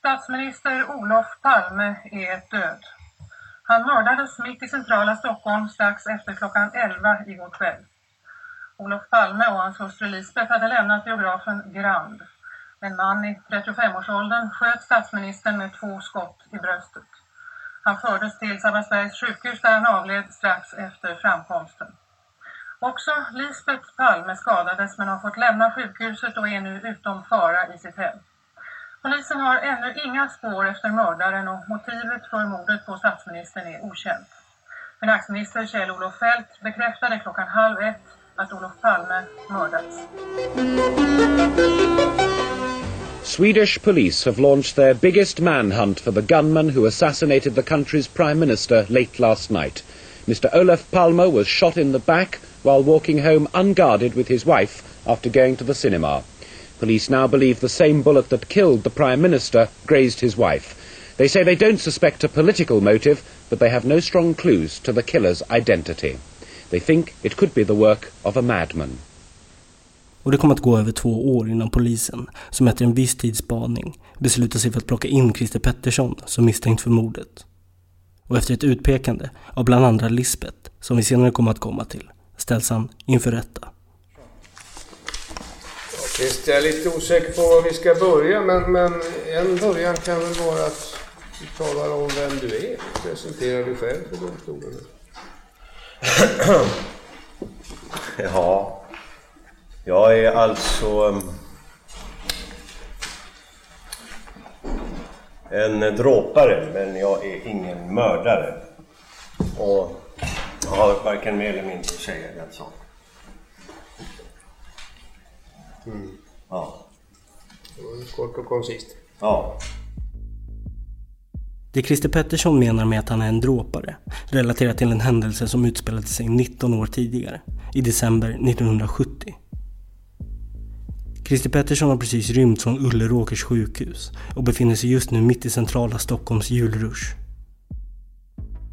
Speaker 5: Statsminister Olof Palme är död. Han mördades mitt i centrala Stockholm strax efter klockan 11 igår kväll. Olof Palme och hans hustru Lisbeth hade lämnat biografen Grand. En man i 35-årsåldern sköt statsministern med två skott i bröstet. Han fördes till Sabbatsbergs sjukhus där han avled strax efter framkomsten. Också Lisbeth Palme skadades men har fått lämna sjukhuset och är nu utom fara i sitt hem. Polisen har ännu inga spår efter mördaren och motivet för mordet på statsministern är okänt. Finansminister Kjell-Olof Feldt bekräftade klockan halv ett att Olof Palme mördats.
Speaker 7: Swedish police have launched their biggest manhunt for the gunman who assassinated the country's prime minister late last night. Mr. Olof Palme was shot in the back while walking home unguarded with his wife after going to the cinema. Police now believe the same bullet that killed the Prime Minister grazed his wife. They say they don't suspect a political motive, but they have no strong clues to the killer's identity. They think it could be the work of a madman.
Speaker 2: Och det kommer att gå över två år innan polisen, som efter en viss tids spaning, beslutar sig för att plocka in Christer Pettersson som misstänkt för mordet. Och efter ett utpekande av bland andra Lisbeth, som vi senare kommer att komma till, ställs han inför rätta.
Speaker 8: Visst, jag är lite osäker på var vi ska börja, men, men en början kan väl vara att du talar om vem du är. Presenterar dig själv för domstolen.
Speaker 22: Ja, jag är alltså um, en dråpare, men jag är ingen mördare. Och jag har varken mer eller mindre att säga i den saken.
Speaker 8: Mm.
Speaker 22: Ja.
Speaker 8: Det var kort och koncist.
Speaker 22: Ja.
Speaker 2: Det Christer Pettersson menar med att han är en dråpare relaterar till en händelse som utspelade sig 19 år tidigare, i december 1970. Christer Pettersson har precis rymt från Ulleråkers sjukhus och befinner sig just nu mitt i centrala Stockholms julrush.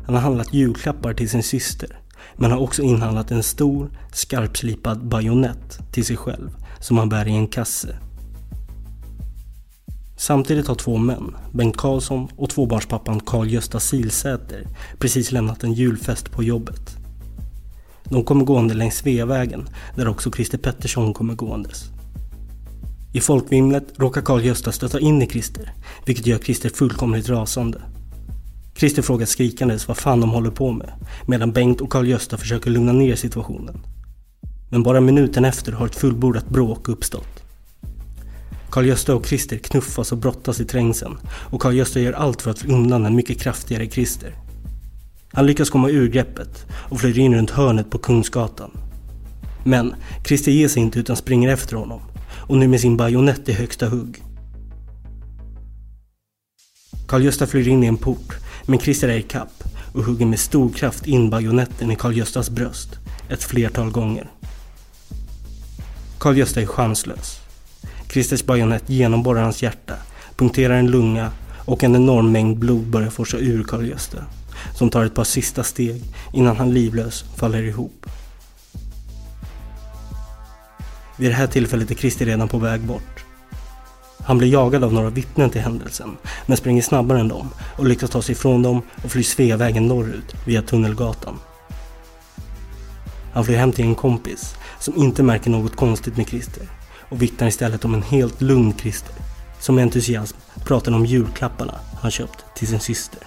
Speaker 2: Han har handlat julklappar till sin syster, men har också inhandlat en stor, skarpslipad bajonett till sig själv som han bär i en kasse. Samtidigt har två män, Bengt Karlsson och tvåbarnspappan Karl-Gösta Silsäter, precis lämnat en julfest på jobbet. De kommer gående längs Sveavägen, där också Christer Pettersson kommer gåendes. I folkvimlet råkar Karl-Gösta stöta in i Christer, vilket gör Christer fullkomligt rasande. Christer frågar skrikandes vad fan de håller på med, medan Bengt och Karl-Gösta försöker lugna ner situationen. Men bara minuten efter har ett fullbordat bråk uppstått. Karl-Gösta och Christer knuffas och brottas i trängseln och Karl-Gösta gör allt för att få undan en mycket kraftigare Christer. Han lyckas komma ur greppet och flyr in runt hörnet på Kungsgatan. Men Christer ger sig inte utan springer efter honom och nu med sin bajonett i högsta hugg. Karl-Gösta flyr in i en port men Christer är i kapp och hugger med stor kraft in bajonetten i Karl-Göstas bröst ett flertal gånger. Karl-Gösta är chanslös. Christers bajonett genomborrar hans hjärta, punkterar en lunga och en enorm mängd blod börjar forsa ur Karl-Gösta som tar ett par sista steg innan han livlös faller ihop. Vid det här tillfället är Christer redan på väg bort. Han blir jagad av några vittnen till händelsen, men springer snabbare än dem och lyckas ta sig ifrån dem och flyr Sveavägen norrut via Tunnelgatan. Han flyr hem till en kompis som inte märker något konstigt med Christer och vittnar istället om en helt lugn Christer som med entusiasm pratar om julklapparna han köpt till sin syster.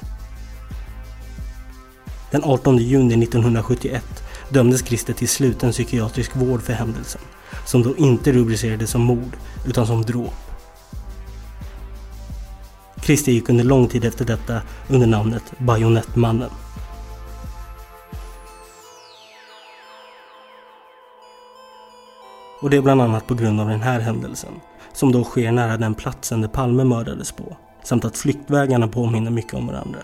Speaker 2: Den 18 juni 1971 dömdes Christer till sluten psykiatrisk vård för händelsen som då inte rubricerades som mord utan som dråp. Christer gick under lång tid efter detta under namnet Bajonettmannen. Och det är bland annat på grund av den här händelsen, som då sker nära den platsen där Palme mördades på, samt att flyktvägarna påminner mycket om varandra,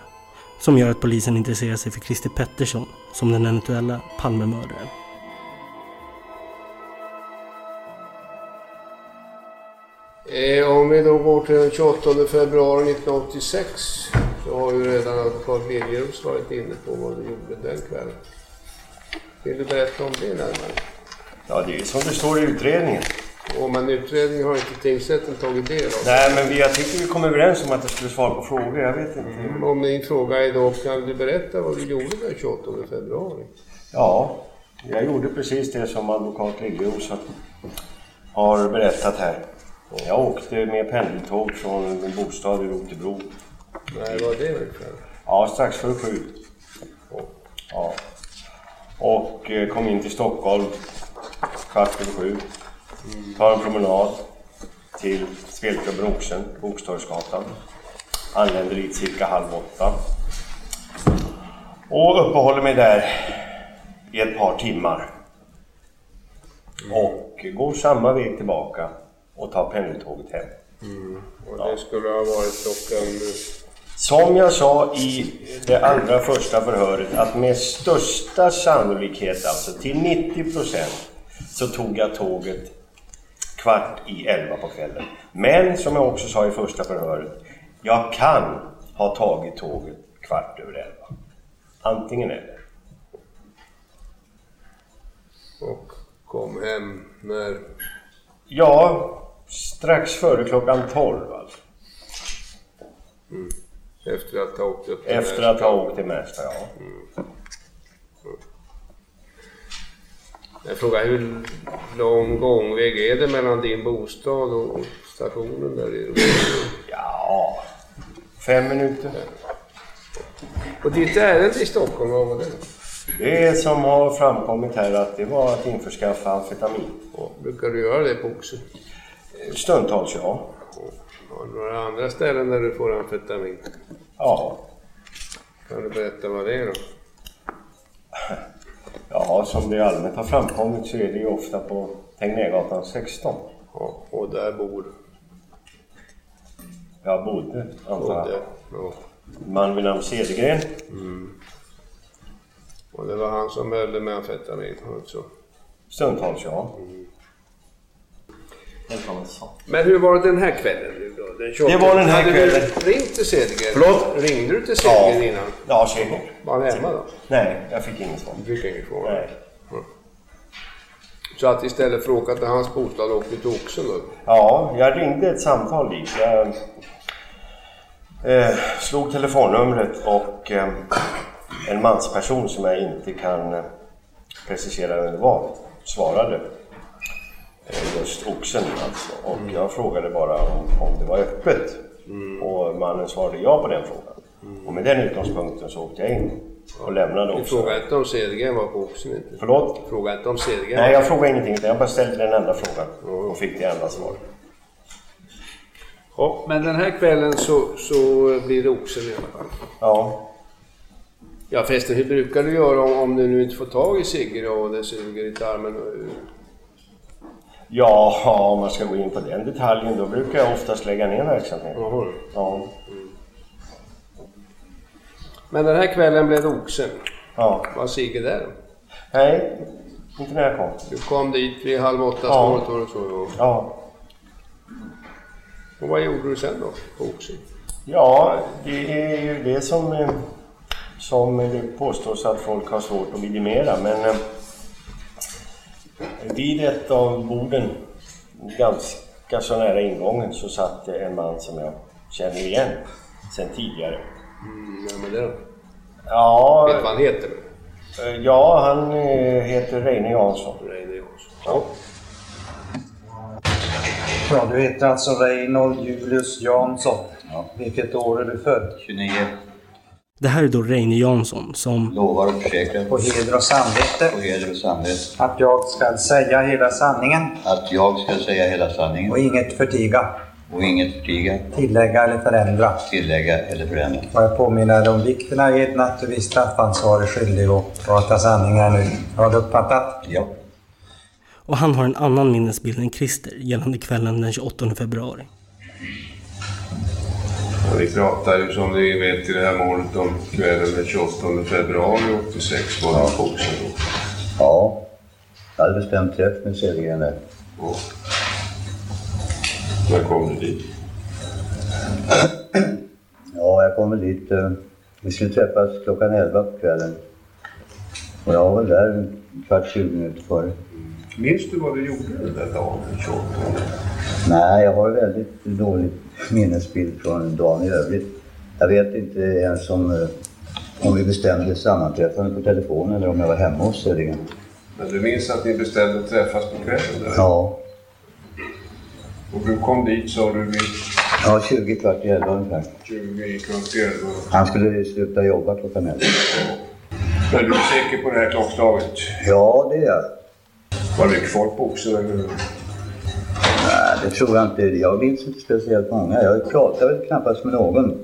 Speaker 2: som gör att polisen intresserar sig för Christer Pettersson som den eventuella Palmemördaren.
Speaker 8: Eh, om vi då går till den 28 februari 1986 så har ju redan advokat Liljeroos varit inne på vad du gjorde den kvällen. Vill du berätta om det närmare?
Speaker 22: Ja, det är som det står i utredningen.
Speaker 8: Och men utredningen har inte tingsrätten tagit del av.
Speaker 22: Nej, men vi, jag tycker vi kom överens om att jag skulle svara på frågor. Jag vet inte.
Speaker 8: Mm, om min fråga är då, kan du berätta vad du gjorde den 28 februari?
Speaker 22: Ja, jag gjorde precis det som advokat Liljeros har berättat här. Jag åkte med pendeltåg från min bostad i Rotebro.
Speaker 8: Nej, var det ungefär?
Speaker 22: Ja, strax före sju. Ja. Och eh, kom in till Stockholm kvart över sju. Tar en promenad till spelklubben Oxen, Bokstorgsgatan. Anländer dit cirka halv åtta. Och uppehåller mig där i ett par timmar. Och går samma väg tillbaka och tar pendeltåget hem.
Speaker 8: Mm. Och det skulle ha varit klockan...
Speaker 22: Som jag sa i det allra första förhöret att med största sannolikhet, alltså till 90 procent, så tog jag tåget kvart i elva på kvällen. Men som jag också sa i första förhöret, jag kan ha tagit tåget kvart över elva. Antingen eller.
Speaker 8: Och kom hem när?
Speaker 22: Ja, strax före klockan 12 alltså.
Speaker 8: Mm. Efter att ha åkt upp
Speaker 22: till Efter att ha åkt till Märsta, ja. Mm.
Speaker 8: Jag frågar hur lång gångväg är det mellan din bostad och stationen där i
Speaker 22: Ja, fem minuter.
Speaker 8: Och ditt ärende i Stockholm, vad var det?
Speaker 22: Det som har framkommit här att det var att införskaffa amfetamin.
Speaker 8: Och brukar du göra det på Oxen?
Speaker 22: Stundtals, ja.
Speaker 8: Har du några andra ställen där du får amfetamin?
Speaker 22: Ja.
Speaker 8: Kan du berätta vad det är då?
Speaker 22: Ja, som det allmänt har framkommit så är det ju ofta på Tegnérgatan 16.
Speaker 8: Ja, och där bor?
Speaker 22: Jag bodde, antar jag.
Speaker 8: Ja.
Speaker 22: Man vid namn Cedergren.
Speaker 8: Mm. Och det var han som höll med amfetamin?
Speaker 22: Stundtals, ja.
Speaker 8: Mm. Men hur var det den här kvällen nu då? Den 28?
Speaker 22: Det var den här
Speaker 8: Hade
Speaker 22: kvällen.
Speaker 8: du ringt till Cedergren?
Speaker 22: Förlåt?
Speaker 8: Ringde du till Cedergren
Speaker 22: Ja.
Speaker 8: innan?
Speaker 22: Ja, säkert.
Speaker 8: Var han hemma då?
Speaker 22: Nej, jag fick inget svar.
Speaker 8: Du fick inget svar?
Speaker 22: Nej.
Speaker 8: Mm. Så att istället för att åka till hans bostad åkte du till Oxen då?
Speaker 22: Ja, jag ringde ett samtal dit. Jag eh, slog telefonnumret och eh, en mansperson som jag inte kan eh, precisera vem det var svarade. Eh, just Oxen alltså. Och
Speaker 8: Mm.
Speaker 22: jag frågade bara om, om det var öppet. Och mannen svarade ja på den frågan. Och med den utgångspunkten så åkte jag in och lämnade
Speaker 8: Du
Speaker 22: också.
Speaker 8: frågade inte om Cedergren var på Oxen inte?
Speaker 22: Förlåt?
Speaker 8: Frågade inte om Cedergren
Speaker 22: Nej, jag frågade ingenting. utan Jag bara ställde den enda frågan och fick det enda svaret.
Speaker 8: Ja, men den här kvällen så, så blir det Oxen i alla fall.
Speaker 22: Ja.
Speaker 8: Ja förresten, hur brukar du göra om, om du nu inte får tag i Sigge och det suger i tarmen?
Speaker 22: Ja, om man ska gå in på den detaljen då brukar jag oftast lägga ner verksamheten. Ja.
Speaker 8: Men den här kvällen blev det Oxen.
Speaker 22: Ja.
Speaker 8: Var Sigge där?
Speaker 22: Nej, inte när jag kom.
Speaker 8: Du kom dit vid halv åtta
Speaker 22: Ja.
Speaker 8: var det så?
Speaker 22: Ja.
Speaker 8: och vad gjorde du sen då på Oxen?
Speaker 22: Ja, det är ju det som, som det påstås att folk har svårt att vidimera. Men eh, vid ett av borden, ganska så nära ingången, så satt en man som jag känner igen sedan tidigare.
Speaker 8: Mm, vem är det då?
Speaker 22: Ja,
Speaker 8: Vet du vad han heter?
Speaker 22: ja han eh, heter Reine Jansson.
Speaker 8: Reine Jansson. Ja.
Speaker 23: Ja, du heter alltså Reinhold Julius Jansson. Vilket år är du född?
Speaker 11: 29.
Speaker 2: Det här är då Reine Jansson som...
Speaker 11: Lovar och försäkrar.
Speaker 23: På heder och samvete.
Speaker 11: På heder och samvete.
Speaker 23: Att jag ska säga hela sanningen
Speaker 11: Att jag ska säga hela sanningen.
Speaker 23: och inget förtiga,
Speaker 11: Och inget förtiga.
Speaker 23: tillägga eller förändra.
Speaker 11: Tillägga eller förändra.
Speaker 23: Och jag påminner om vikten av eden att du vid straffansvar är skyldig att prata sanningar nu. Har du uppfattat?
Speaker 11: Ja.
Speaker 2: Och han har en annan minnesbild än Christer gällande kvällen den 28 februari.
Speaker 24: Ja, vi pratar ju som ni vet i det här målet om kvällen den 28 februari 86 var det Oxen då.
Speaker 11: Ja. Jag hade bestämt träff med Cedergren där.
Speaker 24: När kom du dit?
Speaker 11: Ja, jag kom väl dit. eh, Vi skulle träffas klockan 11 på kvällen. Och jag var väl där en kvart, 20 minuter före.
Speaker 24: Minns du vad du gjorde den där dagen den 28?
Speaker 11: Nej, jag har väldigt dålig minnesbild från dagen i övrigt. Jag vet inte ens om, eh, om vi bestämde sammanträffande på telefon eller om jag var hemma hos Cedergren.
Speaker 24: Men du minns att ni bestämde att träffas på kvällen? Där?
Speaker 11: Ja,
Speaker 24: Och du kom dit sa du vid
Speaker 11: ja 20 kvart i 11 ungefär.
Speaker 24: 20 kvart i 11.
Speaker 11: Han skulle sluta jobba klockan 11.
Speaker 24: Men du är säker på det här klockslaget?
Speaker 11: Ja, det är jag.
Speaker 24: Var det mycket folk på eller?
Speaker 11: Nej, det tror jag inte. Jag minns inte speciellt många. Jag pratade väl knappast med någon.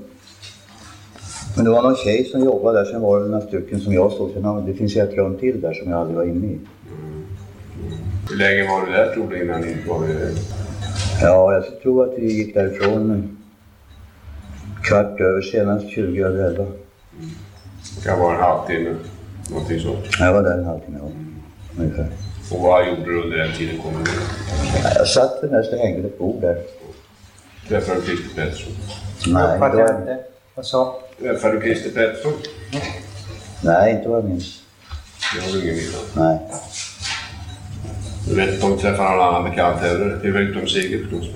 Speaker 11: Men det var någon tjej som jobbade där, sen var det några stycken som jag såg. Sen det finns ett rum till där som jag aldrig var inne i.
Speaker 24: Hur länge var du där tror du innan ni var det?
Speaker 11: Ja, jag tror att vi gick därifrån kvart över, senast 20 över 11.
Speaker 24: Det kan vara en halvtimme, någonting sånt.
Speaker 11: Jag var där en halvtimme, ja. Ungefär.
Speaker 24: Och vad gjorde du under den tiden kom du
Speaker 11: Jag satt vid nästa hängde ett bord där.
Speaker 24: Träffade du Christer Pettersson?
Speaker 11: Nej, då,
Speaker 23: jag inte. Vad sa?
Speaker 24: Träffade du Christer Pettersson?
Speaker 11: nej, inte vad jag minns.
Speaker 24: Det har du ingen minne.
Speaker 11: Nej.
Speaker 24: Du vet inte om du träffade någon annan bekant heller? Det är väl inte om Sigge förstås?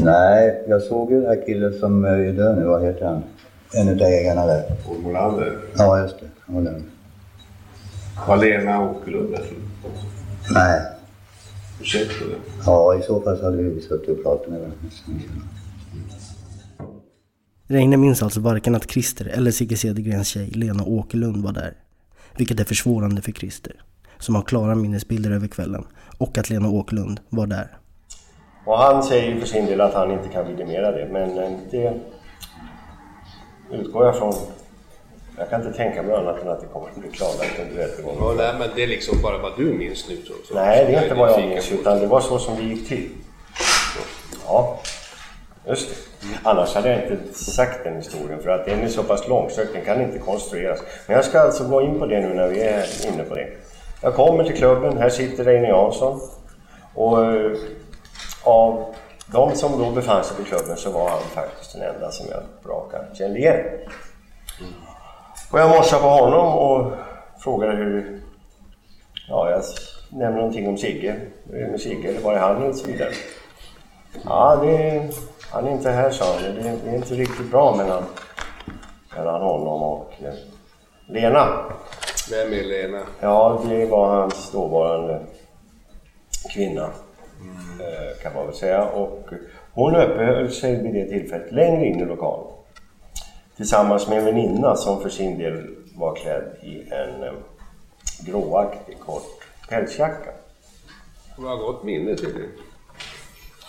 Speaker 11: Nej, jag såg ju den här killen som eh, är död nu, vad heter han? En utav ägarna där.
Speaker 24: Paul Molander?
Speaker 11: Ja, just det. Han var där.
Speaker 24: Var Lena Åkerlund tror du?
Speaker 11: Nej.
Speaker 24: Det?
Speaker 11: Ja, i så fall så hade vi suttit och pratat med varandra.
Speaker 2: Reine minns alltså varken att Christer eller Sigge Cedergrens tjej Lena Åkerlund var där. Vilket är försvårande för Christer, som har klara minnesbilder över kvällen och att Lena Åkerlund var där.
Speaker 22: Och han säger ju för sin del att han inte kan vidimera det, men eh, det utgår jag från. Jag kan inte tänka mig annat än att det kommer att bli klarlagt under rättegången.
Speaker 8: Ja, nej, men det är liksom bara vad du minns nu så. så
Speaker 22: Nej, det är inte vad jag minns, utan det var så som det gick till. Ja, just det. Annars hade jag inte sagt den historien, för att den är så pass långsökt, den kan inte konstrueras. Men jag ska alltså gå in på det nu när vi är inne på det. Jag kommer till klubben, här sitter Reine Jansson. Och eh, av de som då befann sig på klubben så var han faktiskt den enda som jag på rak arm kände igen. Och jag morsade på honom och frågade hur... Ja, jag nämner någonting om Sigge. Hur är det med Sigge? Var är han? Och så vidare. Ja, det, han är inte här sa han. Det, det är inte riktigt bra mellan, mellan honom och eh, Lena.
Speaker 8: Vem är Lena?
Speaker 22: Ja, det var hans dåvarande kvinna. eh, Kan man väl säga. Och hon uppehöll sig vid det tillfället längre in i lokalen. Tillsammans med en väninna som för sin del var klädd i en eh, gråaktig kort pälsjacka.
Speaker 8: Du har gott minne tydligen.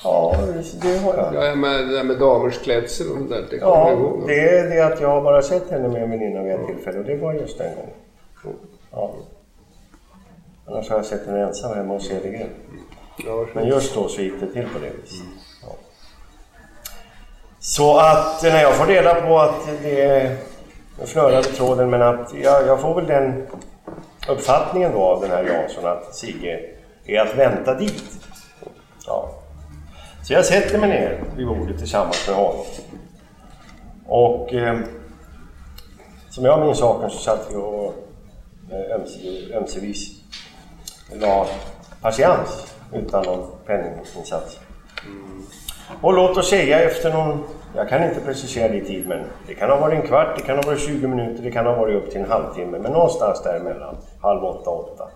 Speaker 22: Ja, det har jag.
Speaker 8: Ja, men det där med damers klädsel och sånt där, det kommer
Speaker 22: Ja,
Speaker 8: ihåg.
Speaker 22: det är det att jag har bara sett henne med en väninna vid ett tillfälle och det var just den gången. Ja. Annars har jag sett henne ensam hemma hos Cedergren. Men just då så gick det till på det viset. Ja. Så att när jag får reda på att det är den snörade tråden men att jag, jag får väl den uppfattningen då av den här Jansson att Sigge är att vänta dit. Ja. Så jag sätter mig ner vid bordet tillsammans med honom. Och eh, som jag minns saken så satt vi och eh, ömse, ömsevis la patiens utan någon penninginsats. Mm. Och låt oss säga efter någon, jag kan inte precisera det i tid, men det kan ha varit en kvart, det kan ha varit 20 minuter, det kan ha varit upp till en halvtimme, men någonstans däremellan, halv åtta, åtta,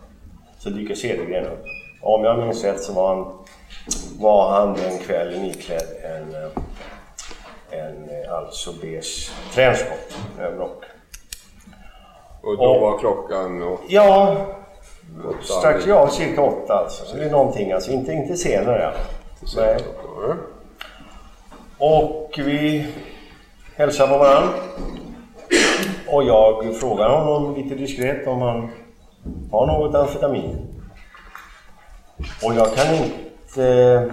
Speaker 22: så dyker Cedergren upp. Och om jag minns rätt så var han, var han den kvällen iklädd en, eh, en eh, alltså beige trenchcoat, överrock.
Speaker 8: Och då var klockan... Och...
Speaker 22: Ja, strax, ja, cirka åtta alltså. Eller någonting alltså, inte, inte senare. Nej. Och vi hälsar på varandra. Och jag frågar honom lite diskret om han har något amfetamin. Och jag kan inte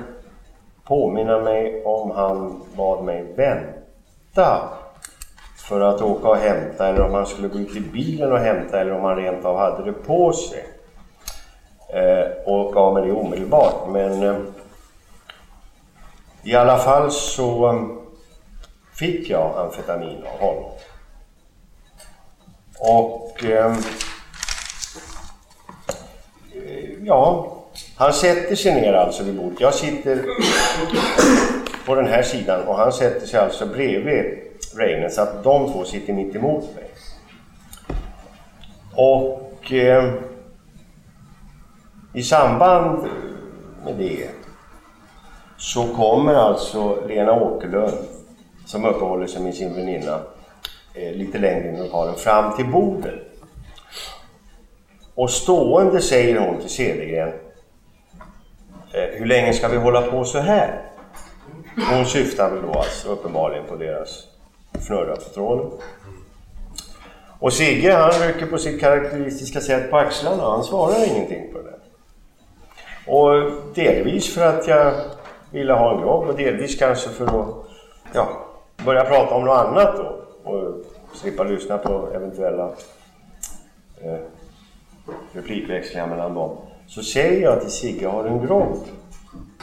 Speaker 22: påminna mig om han bad mig vänta för att åka och hämta eller om han skulle gå ut i bilen och hämta eller om han rent av hade det på sig. Eh, och gav mig det omedelbart. Men eh, i alla fall så um, fick jag amfetamin av honom. Och um, eh, ja, han sätter sig ner alltså vid bordet. Jag sitter på den här sidan och han sätter sig alltså bredvid Reine så att de två sitter mitt emot mig. Och eh, i samband med det så kommer alltså Lena Åkerlund som uppehåller sig med sin väninna eh, lite längre in i lokalen fram till bordet. Och stående säger hon till Cedergren eh, Hur länge ska vi hålla på så här? Hon syftar väl då alltså uppenbarligen på deras fnurra på tråden. Och Sigge han rycker på sitt karaktäristiska sätt på axlarna han svarar ingenting på det där. Och delvis för att jag ville ha en grogg och delvis kanske för att ja, börja prata om något annat då. Och slippa lyssna på eventuella eh, replikväxlingar mellan dem. Så säger jag till Sigge, har du en grogg?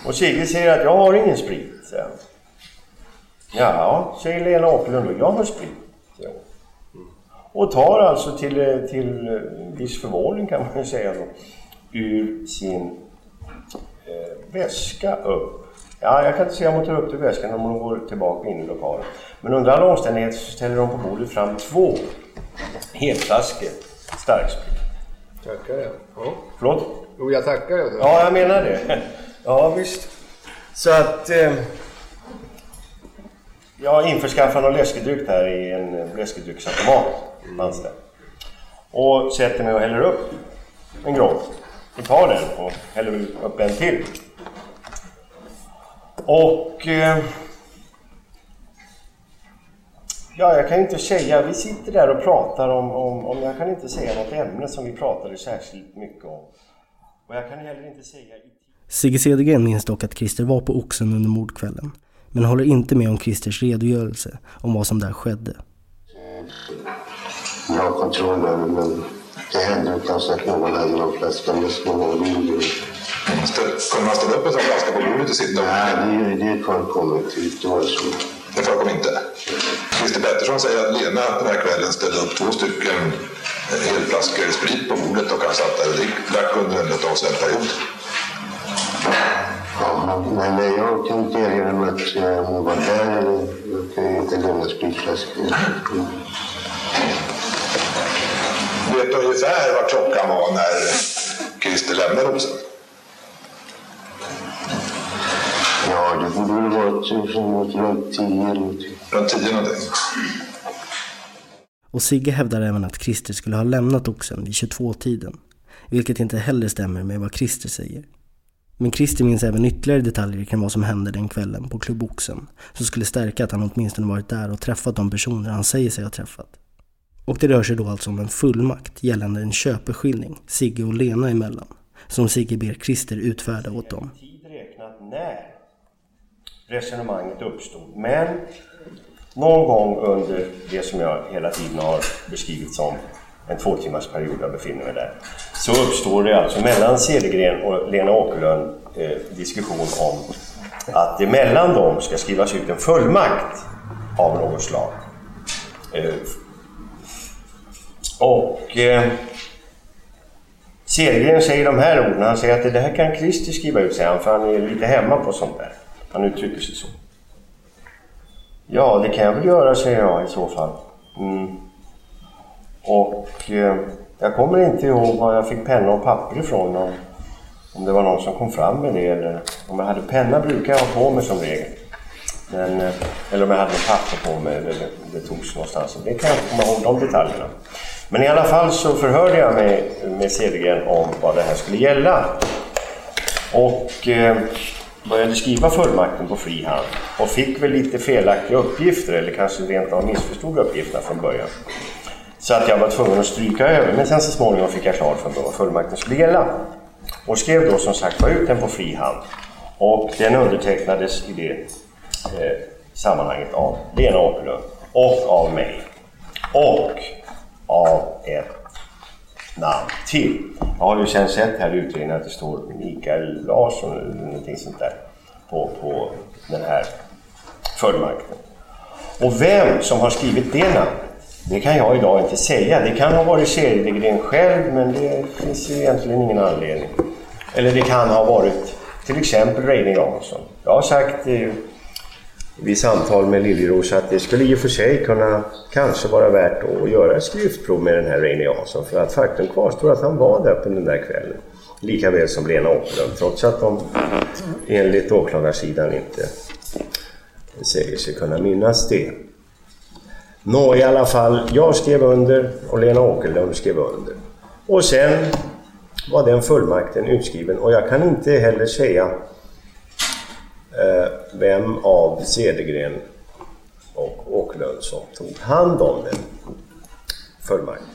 Speaker 22: Och Sigge säger att jag har ingen sprit. säger han. Ja, säger Lena Åkerlund, och jag har sprit. säger hon. Och tar alltså till, eh, till eh, viss förvåning kan man ju säga då, ur sin eh, väska upp. Ja, jag kan inte säga om hon tar upp till väskan om hon går tillbaka in i lokalen. Men under alla omständigheter så ställer de på bordet fram två helflaskor starksprit.
Speaker 8: Tackar jag. Ja.
Speaker 22: Förlåt?
Speaker 8: Jo, jag tackar jag.
Speaker 22: Ja, jag menar det. Ja, visst. Så att... Eh, jag införskaffar någon läskedryck där i en läskedrycksautomat. Det. Och sätter mig och häller upp en grogg. Och tar den och häller upp en till. Och... Eh, ja, jag kan inte säga... Vi sitter där och pratar om, om, om... Jag kan inte säga något ämne som vi pratade särskilt mycket om. Och jag kan heller inte säga...
Speaker 2: Sigge Cedergren minns dock att Christer var på Oxen under mordkvällen. Men håller inte med om Christers redogörelse om vad som där skedde.
Speaker 25: Jag har kontroll över men det händer ju kanske att någon lämnar någon flaska med små mindre.
Speaker 26: Kommer man ställa upp en sån flaska på bordet och sitta?
Speaker 25: Nej, det, det förekommer inte. Det var så.
Speaker 26: Det förekommer inte. Christer Pettersson säger att Lena den här kvällen ställde upp två stycken helflaskor sprit på bordet och han satt där och drack under en avsevärd period.
Speaker 25: Ja, men nej, jag kan inte erinra mig att eh, hon var där. Jag kan inte lämna spritflaskor.
Speaker 26: Vet ungefär vad klockan var när Christer lämnade Rosen?
Speaker 25: Ja, det borde väl varit runt, tio eller någonting.
Speaker 26: Runt tio någonting?
Speaker 2: Och Sigge hävdar även att Christer skulle ha lämnat Oxen vid 22-tiden. Vilket inte heller stämmer med vad Christer säger. Men Christer minns även ytterligare detaljer kring vad som hände den kvällen på Klubb Oxen. Som skulle stärka att han åtminstone varit där och träffat de personer han säger sig ha träffat. Och det rör sig då alltså om en fullmakt gällande en köpeskilling Sigge och Lena emellan. Som Sigge ber Christer utfärda åt dem.
Speaker 22: Tid räknat när resonemanget uppstod. Men någon gång under det som jag hela tiden har beskrivit som en två timmars period jag befinner mig där. Så uppstår det alltså mellan Cedergren och Lena Åkerlund eh, diskussion om att det mellan dem ska skrivas ut en fullmakt av något slag. Eh, och eh, Cedergren säger de här orden, han säger att det här kan Christer skriva ut, säger han, för han är lite hemma på sånt där. Han uttrycker sig så. Ja, det kan jag väl göra, säger jag i så fall. Mm. Och eh, jag kommer inte ihåg var jag fick penna och papper ifrån. Om, om det var någon som kom fram med det eller om jag hade penna brukar jag ha på mig som regel. Men, eh, eller om jag hade papper på mig eller det, det togs någonstans. Det kan jag inte komma ihåg de detaljerna. Men i alla fall så förhörde jag mig med Cedergren om vad det här skulle gälla. Och eh, började skriva fullmakten på fri hand och fick väl lite felaktiga uppgifter eller kanske rent av missförstod uppgifterna från början. Så att jag var tvungen att stryka över. Men sen så småningom fick jag klart för mig vad fullmakten skulle gälla. Och skrev då som sagt var ut den på fri hand. Och den undertecknades i det eh, sammanhanget av Lena Åkerlund och av mig. Och av ett namn till. Jag har ju sen sett här i utredningen att det står Mikael Larsson eller någonting sånt där på, på den här fullmakten. Och vem som har skrivit det namnet, det kan jag idag inte säga. Det kan ha varit Cedergren själv, men det finns egentligen ingen anledning. Eller det kan ha varit till exempel Reine Jansson. Jag har sagt eh, vid samtal med Liljeros att det skulle i och för sig kunna kanske vara värt att göra ett skriftprov med den här Reine Jansson. För att faktum kvarstår att han var där på den där kvällen. Lika väl som Lena Åkerlund. Trots att de enligt åklagarsidan inte säger sig kunna minnas det. Nå, i alla fall, jag skrev under och Lena Åkerlund skrev under. Och sen var den fullmakten utskriven och jag kan inte heller säga vem av Cedergren och Åkerlund som tog hand om den fullmakten.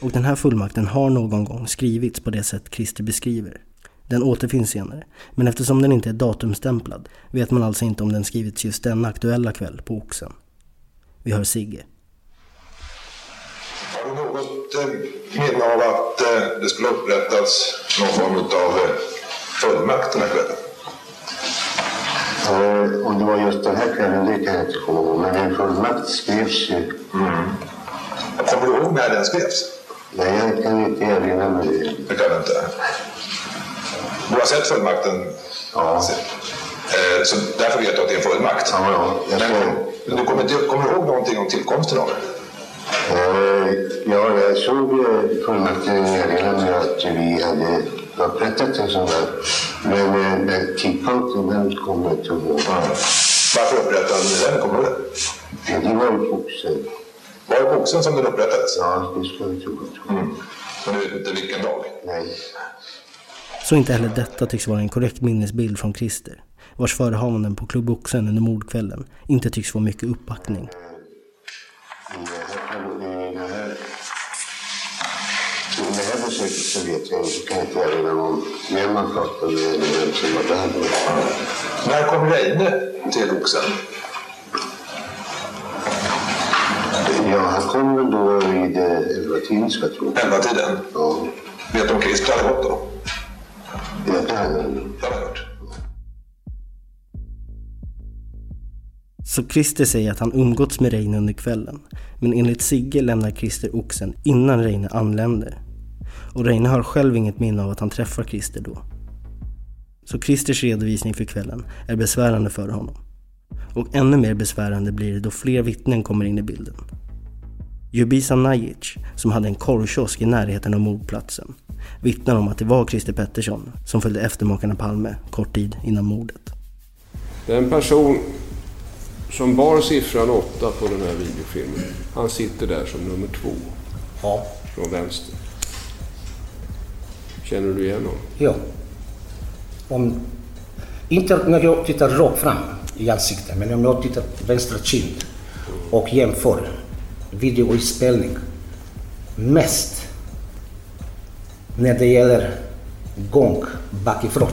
Speaker 2: Och den här fullmakten har någon gång skrivits på det sätt Christer beskriver. Den återfinns senare, men eftersom den inte är datumstämplad vet man alltså inte om den skrivits just denna aktuella kväll på Oxen. Vi hör Sigge.
Speaker 26: Har du något eh, minne av att eh, det skulle upprättats någon form av eh, fullmakt den här kvällen?
Speaker 25: Om det var just den här kvällen, det kan jag inte komma ihåg. Men en fullmakt skrevs ju.
Speaker 26: Mm. Kommer du ihåg när den skrevs?
Speaker 25: Nej, jag kan inte erinra mig det.
Speaker 26: Det kan du inte? Du har sett fullmakten?
Speaker 25: Ja.
Speaker 26: Eh, Så därför vet du att det är en fullmakt?
Speaker 25: Ja, ja.
Speaker 26: Men du kommer, inte, kommer du ihåg någonting om tillkomsten av den?
Speaker 25: Eh, ja, jag såg fullmakten erinra mig att vi hade upprättat en sån där. Men eh, den tidpunkten, den kommer jag inte ihåg.
Speaker 26: Varför upprättade ni den? Kommer du ihåg det?
Speaker 25: Det var ju boxen.
Speaker 26: Var det på Oxen som den upprättades?
Speaker 25: Ja, det ska jag tro.
Speaker 26: Mm. Men du vet inte vilken dag?
Speaker 25: Nej.
Speaker 2: Så inte heller detta tycks vara en korrekt minnesbild från Christer, vars förehavanden på Klubb Oxen under mordkvällen inte tycks få mycket uppbackning.
Speaker 25: I det här, i det här, i det här besöket så vet jag inte, kan jag inte erinra mig om vem man pratade med eller vem som var där.
Speaker 26: När kom Reine till Oxen?
Speaker 25: Ja, han kom väl då vid eh, elvatiden ska jag tro.
Speaker 26: Elva tiden?
Speaker 25: Ja.
Speaker 26: Vet du om Christer hade gått då?
Speaker 25: Ja, det hade han.
Speaker 26: Har jag hört.
Speaker 2: Så Christer säger att han umgåtts med Reine under kvällen. Men enligt Sigge lämnar Christer oxen innan Reine anländer. Och Reine har själv inget minne av att han träffar Christer då. Så Christers redovisning för kvällen är besvärande för honom. Och ännu mer besvärande blir det då fler vittnen kommer in i bilden. Jubisa Najic, som hade en korvkiosk i närheten av mordplatsen, vittnar om att det var Christer Pettersson som följde efter makarna Palme kort tid innan mordet.
Speaker 8: Den person som bar siffran 8 på den här videofilmen, han sitter där som nummer två.
Speaker 27: Ja.
Speaker 8: Från vänster. Känner du igen honom?
Speaker 27: Ja. Om, inte när jag tittar rakt fram i ansiktet, men om jag tittar vänstra kind och jämför videoinspelning mest när det gäller gång bakifrån.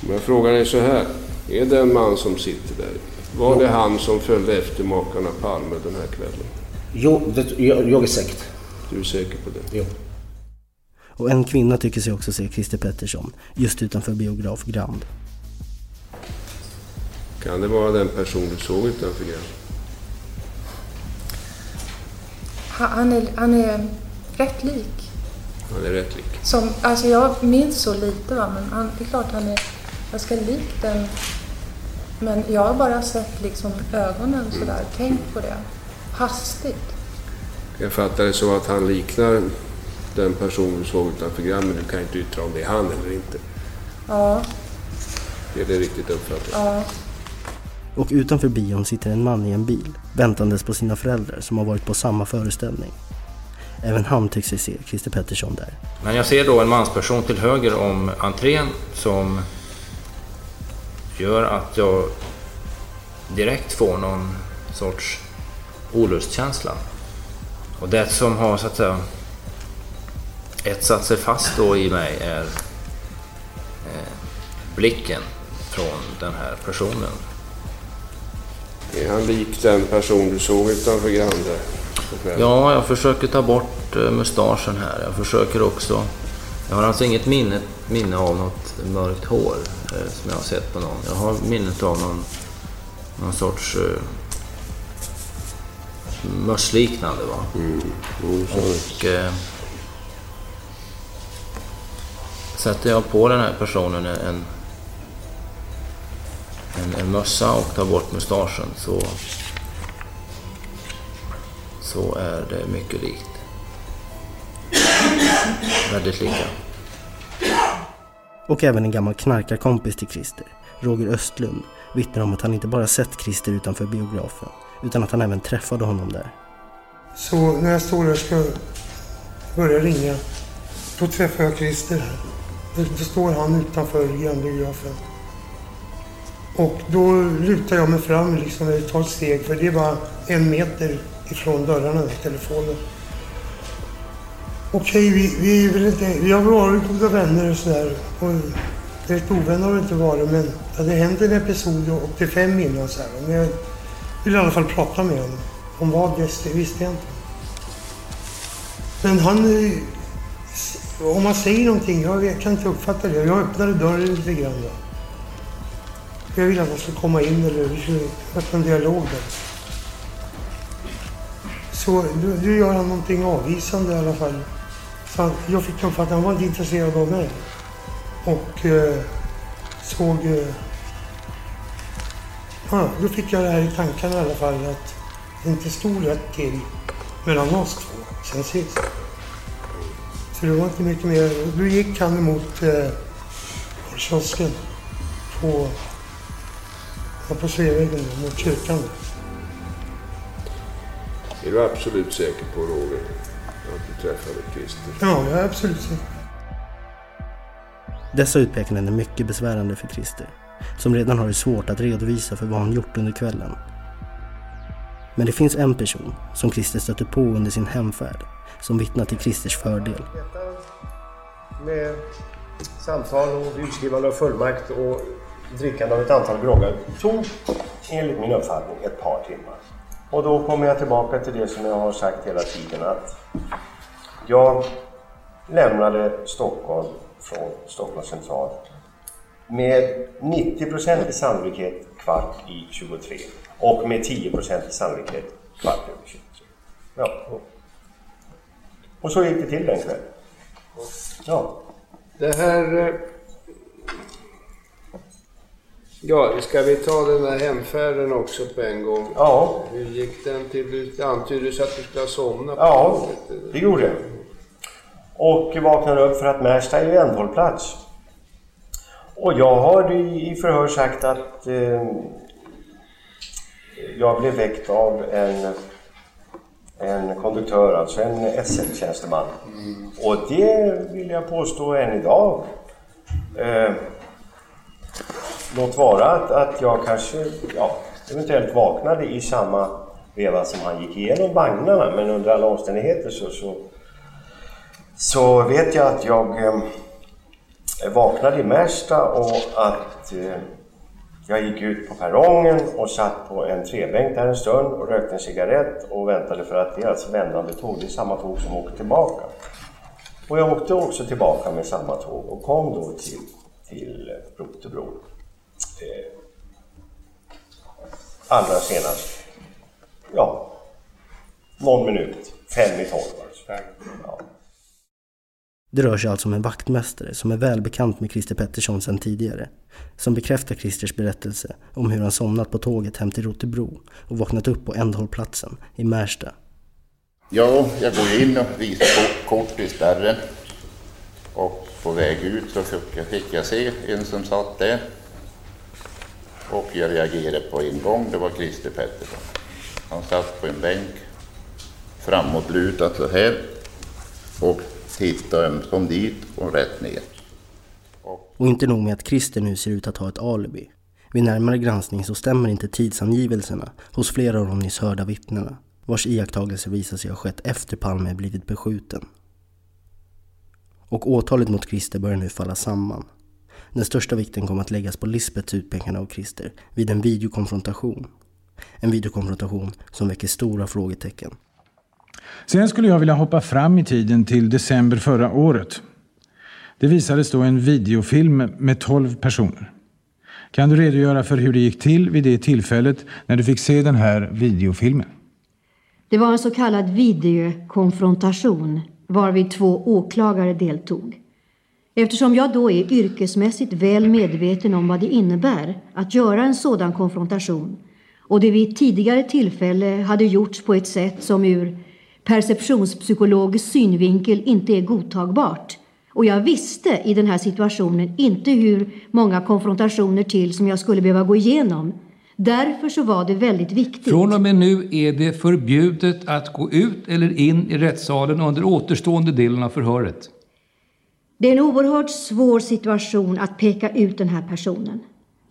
Speaker 8: Men frågan är så här. Är det en man som sitter där? Var det han som följde efter makarna Palme den här kvällen?
Speaker 27: Jo, det, jag, jag är säker.
Speaker 8: Du är säker på det?
Speaker 27: Jo.
Speaker 2: Och en kvinna tycker sig också se Christer Pettersson just utanför biograf Grand.
Speaker 8: Kan det vara den person du såg utanför Grand?
Speaker 28: Han är, han är rätt lik.
Speaker 8: Han är rätt lik.
Speaker 28: Som, alltså jag minns så lite va, men han, det är klart han är ganska lik den. Men jag har bara sett liksom ögonen sådär, tänkt på det. Hastigt.
Speaker 8: Jag fattar det så att han liknar den person du såg utanför Grand, men du kan inte yttra om det är han eller inte.
Speaker 28: Ja,
Speaker 8: Är det riktigt uppfattat?
Speaker 28: ja.
Speaker 2: Och utanför bion sitter en man i en bil, väntandes på sina föräldrar som har varit på samma föreställning. Även han tycks sig se Christer Pettersson där.
Speaker 29: Men jag ser då en mansperson till höger om entrén som gör att jag direkt får någon sorts olustkänsla. Och det som har så att säga etsat sig fast då i mig är eh, blicken från den här personen.
Speaker 8: Är han lik den person du såg utanför Grand där på kvällen?
Speaker 29: Ja, jag försöker ta bort eh, mustaschen här. Jag försöker också... Jag har alltså inget minne, minne av något mörkt hår eh, som jag har sett på någon. Jag har minnet av någon, någon sorts eh, mössliknande. Va? Och eh, sätter jag på den här personen en, en, en mössa och tar bort mustaschen så så är det mycket likt. Väldigt lika.
Speaker 2: Och även en gammal knarkarkompis till Christer, Roger Östlund, vittnar om att han inte bara sett Christer utanför biografen, utan att han även träffade honom där.
Speaker 30: Så när jag står där och ska börja ringa, då träffar jag Christer. här. Då, står han utanför grannbiografen. Och då lutar jag mig fram liksom, eller tar ett steg, för det är bara en meter ifrån dörrarna telefonen. Okej, vi, vi, är väl inte, vi har varit goda vänner och sådär. Rätt Direkt ovänner har vi inte varit, men det hade hänt en episod 85 innan så här. Men jag ville i alla fall prata med honom. Om vad det visste jag inte. Men han... Eh, om man säger någonting, jag kan inte uppfatta det. Jag öppnade dörren lite grann. Då. Jag ville att han skulle komma in eller vi skulle öppna en dialog där. Så du, du gör han någonting avvisande i alla fall. Så han, jag fick uppfattningen att han var inte intresserad av mig. Och eh, såg... Eh, ja, då fick jag det här i tankarna i alla fall att det inte stod rätt till mellan oss två sen sist. Så det var inte mycket mer. Då gick han emot eh, kiosken på, ja, på Sveavägen mot kyrkan.
Speaker 8: Är du absolut säker på, Roger, att du träffade Christer?
Speaker 30: Ja, jag är absolut säker.
Speaker 2: Dessa utpekanden är mycket besvärande för Christer, som redan har det svårt att redovisa för vad han gjort under kvällen. Men det finns en person som Christer stötte på under sin hemfärd, som vittnar till Christers fördel.
Speaker 22: Med samtal och utskrivande av fullmakt och drickande av ett antal groggar tog, enligt min uppfattning, ett par timmar. Och då kommer jag tillbaka till det som jag har sagt hela tiden att jag lämnade Stockholm från Stockholms central med 90% i sannolikhet kvart i 23 och med 10% i sannolikhet kvart över 23. Ja. Och så gick det till den kvällen. Ja.
Speaker 8: Det här... eh, Ja, ska vi ta den här hemfärden också på en gång?
Speaker 22: Ja.
Speaker 8: Hur gick den till? Det antyddes att du skulle ha somnat på
Speaker 22: Ja, det gjorde jag. Och vaknade upp för att Märsta är ju ändhållplats. Och jag har i förhör sagt att eh, jag blev väckt av en, en konduktör, alltså en SL-tjänsteman. Och det vill jag påstå än idag. Eh, låt vara att, att jag kanske ja, eventuellt vaknade i samma veva som han gick igenom vagnarna, men under alla omständigheter så, så, så vet jag att jag eh, vaknade i Märsta och att eh, jag gick ut på perrongen och satt på en trebänk där en stund och rökte en cigarett och väntade för att det är alltså vändande tåg, det är samma tåg som åker tillbaka. Och jag åkte också tillbaka med samma tåg och kom då till, till Rotebro. Eh, allra senast, ja, någon minut, fem i tolv alltså. Ja.
Speaker 2: Det rör sig alltså om en vaktmästare som är välbekant med Christer Pettersson sedan tidigare. Som bekräftar Christers berättelse om hur han somnat på tåget hem till Rotebro och vaknat upp på ändhållplatsen i Märsta.
Speaker 31: Ja, jag går in och visar kort, i spärren. Och på väg ut så fick jag, fick jag se en som satt där. Och jag reagerade på en gång, det var Christer Pettersson. Han satt på en bänk, framåtlutad så här. Och titta ömsom dit och rätt ner.
Speaker 2: Och inte nog med att Christer nu ser ut att ha ett alibi. Vid närmare granskning så stämmer inte tidsangivelserna hos flera av de nyss hörda vittnena, vars iakttagelser visar sig ha skett efter Palme blivit beskjuten. Och åtalet mot Christer börjar nu falla samman. Den största vikten kommer att läggas på Lisbeths utpekande av Christer vid en videokonfrontation. En videokonfrontation som väcker stora frågetecken.
Speaker 32: Sen skulle jag vilja hoppa fram i tiden till december förra året. Det visades då en videofilm med 12 personer. Kan du redogöra för hur det gick till vid det tillfället när du fick se den här videofilmen?
Speaker 15: Det var en så kallad videokonfrontation varvid två åklagare deltog. Eftersom jag då är yrkesmässigt väl medveten om vad det innebär att göra en sådan konfrontation och det vid ett tidigare tillfälle hade gjorts på ett sätt som ur perceptionspsykologisk synvinkel inte är godtagbart och jag visste i den här situationen inte hur många konfrontationer till som jag skulle behöva gå igenom. Därför så var det väldigt viktigt.
Speaker 14: Från och med nu är det förbjudet att gå ut eller in i rättssalen under återstående delen av förhöret.
Speaker 15: Det är en oerhört svår situation att peka ut den här personen.